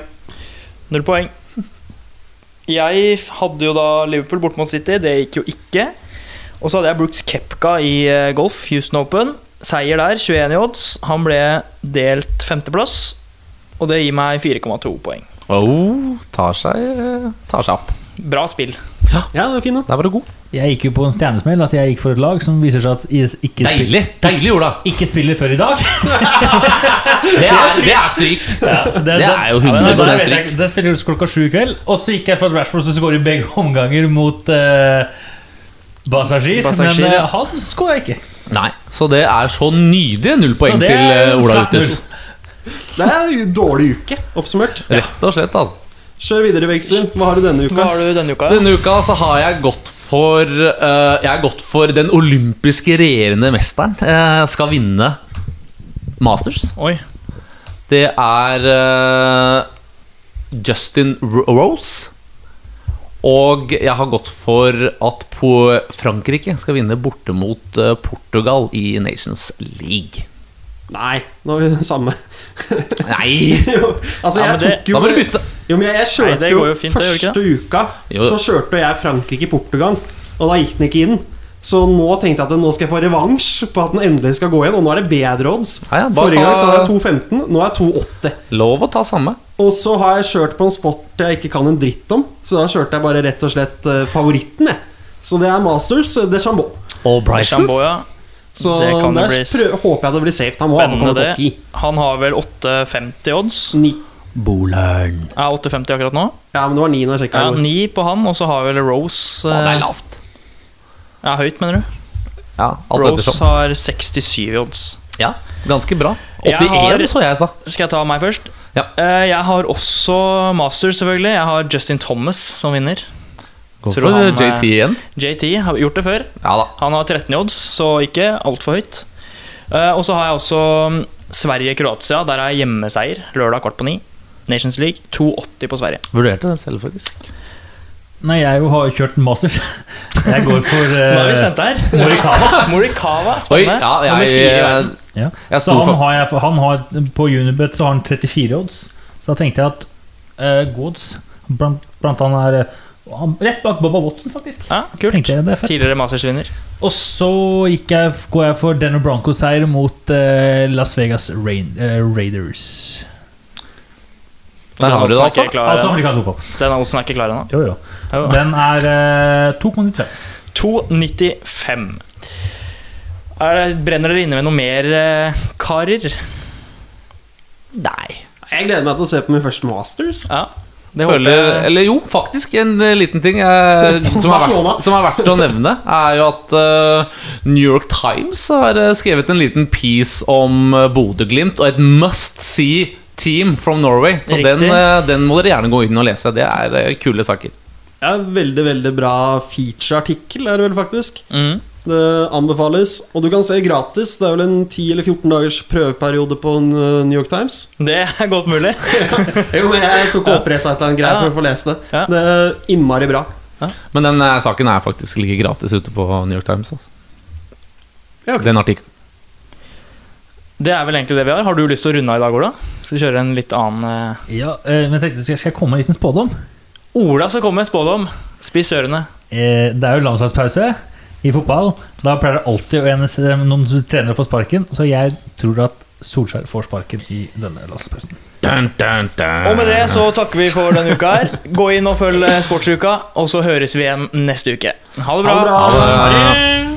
Null poeng. Jeg hadde jo da Liverpool bort mot City, det gikk jo ikke. Og så hadde jeg Brooks Kepka i eh, golf, Houston Open. Seier der, 21 i odds. Han ble delt femteplass, og det gir meg 4,2 poeng. Oh, tar seg, tar seg opp. Bra spill. Ja, det var fin, da. Der var du god. Jeg gikk jo på en stjernesmell at jeg gikk for et lag som viser seg at ikke, Deilig. Deilig! Deilig, Ola! ikke spiller før i dag. Det er, det er stryk. Ja, det, Det er jo Ja, men 100 ja, stryk. Det spiller klokka sju i kveld. Og så gikk jeg for at Rashford skulle skåre i begge omganger mot uh, Basashir. Basashir, Men eh, han skåra ikke. Nei, så det er så nydelige null poeng til eh, Ola flatt Det er en dårlig uke, oppsummert. Rett og slett, altså. Kjør videre, Veksel. Hva har du denne Hva har du denne uka? Denne uka så har jeg gått for uh, Jeg har gått for den olympiske regjerende mesteren. eh, skal vinne Masters. Oi. Det er uh, Justin Rose. Og jeg har gått for at på Frankrike skal vinne borte mot Portugal i Nations League. Nei, nå er vi det samme. Nei! Jo, altså, Ja, jeg men det- tok jo Da må du bytte. Jo, men jeg, jeg kjørte Nei, jo jo fint, første det uka. Jo. Så kjørte jeg Frankrike-Portugal, og da gikk den ikke inn. Så nå tenkte jeg at nå skal jeg få revansj på at den endelig skal gå igjen. Og nå er det bedre odds. Ja, ja, bare Forrige gang så hadde jeg 2,15, nå er jeg 2,80. Lov å ta samme. Og så har jeg kjørt på en sport jeg ikke kan en dritt om, så da kjørte jeg bare rett og slett eh, favoritten, jeg. Så det er Masters eh, de Chambeau. Og Bryson. Chamboya. ja Det kan det der bli s- prøv, håper jeg det blir safe. Han må ha Spennende komme topp 10. Han har vel 8,50 odds. Ni. Bolern. Er 8,50 akkurat nå? Ja, men det var 9 når jeg sjekka. Ja, 9 på han, og så har vel Rose Å, det eh, er lavt. Ja, høyt, mener du? Ja, alt Rose ettersom. har 67 i odds. Ja. Ganske bra. Jeg 81 har- så jeg i stad. Skal jeg ta meg først? Ja. Eh, Jeg har også Masters, selvfølgelig. Jeg har Justin Thomas som vinner. Gå Tror for han, JT igjen. JT har gjort det før. Ja da. Han har 13 i odds, så ikke altfor høyt. Uh, Og så har jeg også mm, Sverige-Kroatia. Der er hjemmeseier lørdag kvart på ni. Nations League 2,80 på Sverige. Vurderte det selv, faktisk. Nei, jeg jo har jo kjørt Masters. Jeg går for Nå er vi uh, spente her. Morikawa. Morikawa, Oi, spennende. ja, jeg, jeg. Ja. jeg Så sto han for har, jeg, han har På Unibet så har han 34 odds. Så da tenkte jeg at uh, Gods blant, blant annet er eh, han, Rett bak Bobba Watson, faktisk. Ja, kult. Jeg det er. Tidligere Masters-vinner. Og så gikk jeg, går jeg for Denver Broncos-seier mot uh, Las Vegas Rain, uh, Raiders. Der har du det, altså. er klar Altså. Den oddsen er ikke klar ennå. Jo, jo. Jo. Den er uh, 2,95. 2,95. Er Brenner dere inne med noe mer, eh, karer? Nei. Jeg gleder meg til å se på min første Masters. Ja, Føler, jeg. eller jo, faktisk en eh, liten ting eh, som, er verdt, som er verdt å nevne, er jo at eh, New York Times har eh, skrevet en liten piece om uh, Bodø-Glimt og et must see team from Norway. Så den, eh, den må dere gjerne gå inn og lese. Det er kule saker. Ja, veldig, veldig bra feature-artikkel, er det vel faktisk. Mm. Det anbefales. Og du kan se gratis. Det er vel en 10 eller 14 dagers prøveperiode på uh, New York Times. Det er godt mulig. Jo, men Jeg tok og oppretta et eller annet greier Ja. for å få lest det. Ja. Det er innmari bra. Men den eh, saken er faktisk like gratis ute på New York Times. Altså. Ja, ok. Den artikkelen. Det er vel egentlig det vi har. Har du lyst til å runde av i dag, Ola? Skal vi kjøre en litt annen eh, Ja, eh, men jeg tenkte, skal jeg- komme med en liten spådom? Ola skal komme med en spådom. Spiss ørene. Eh, det er jo landslagspause i fotball. Da pleier det alltid å enes noen trenere får sparken, så jeg tror at Solskjær får sparken i denne dun. Og med det så takker vi for denne uka her. Gå inn og følg eh, Sportsuka, og så høres vi igjen neste uke. Ha det bra. Ha det bra. Ha det.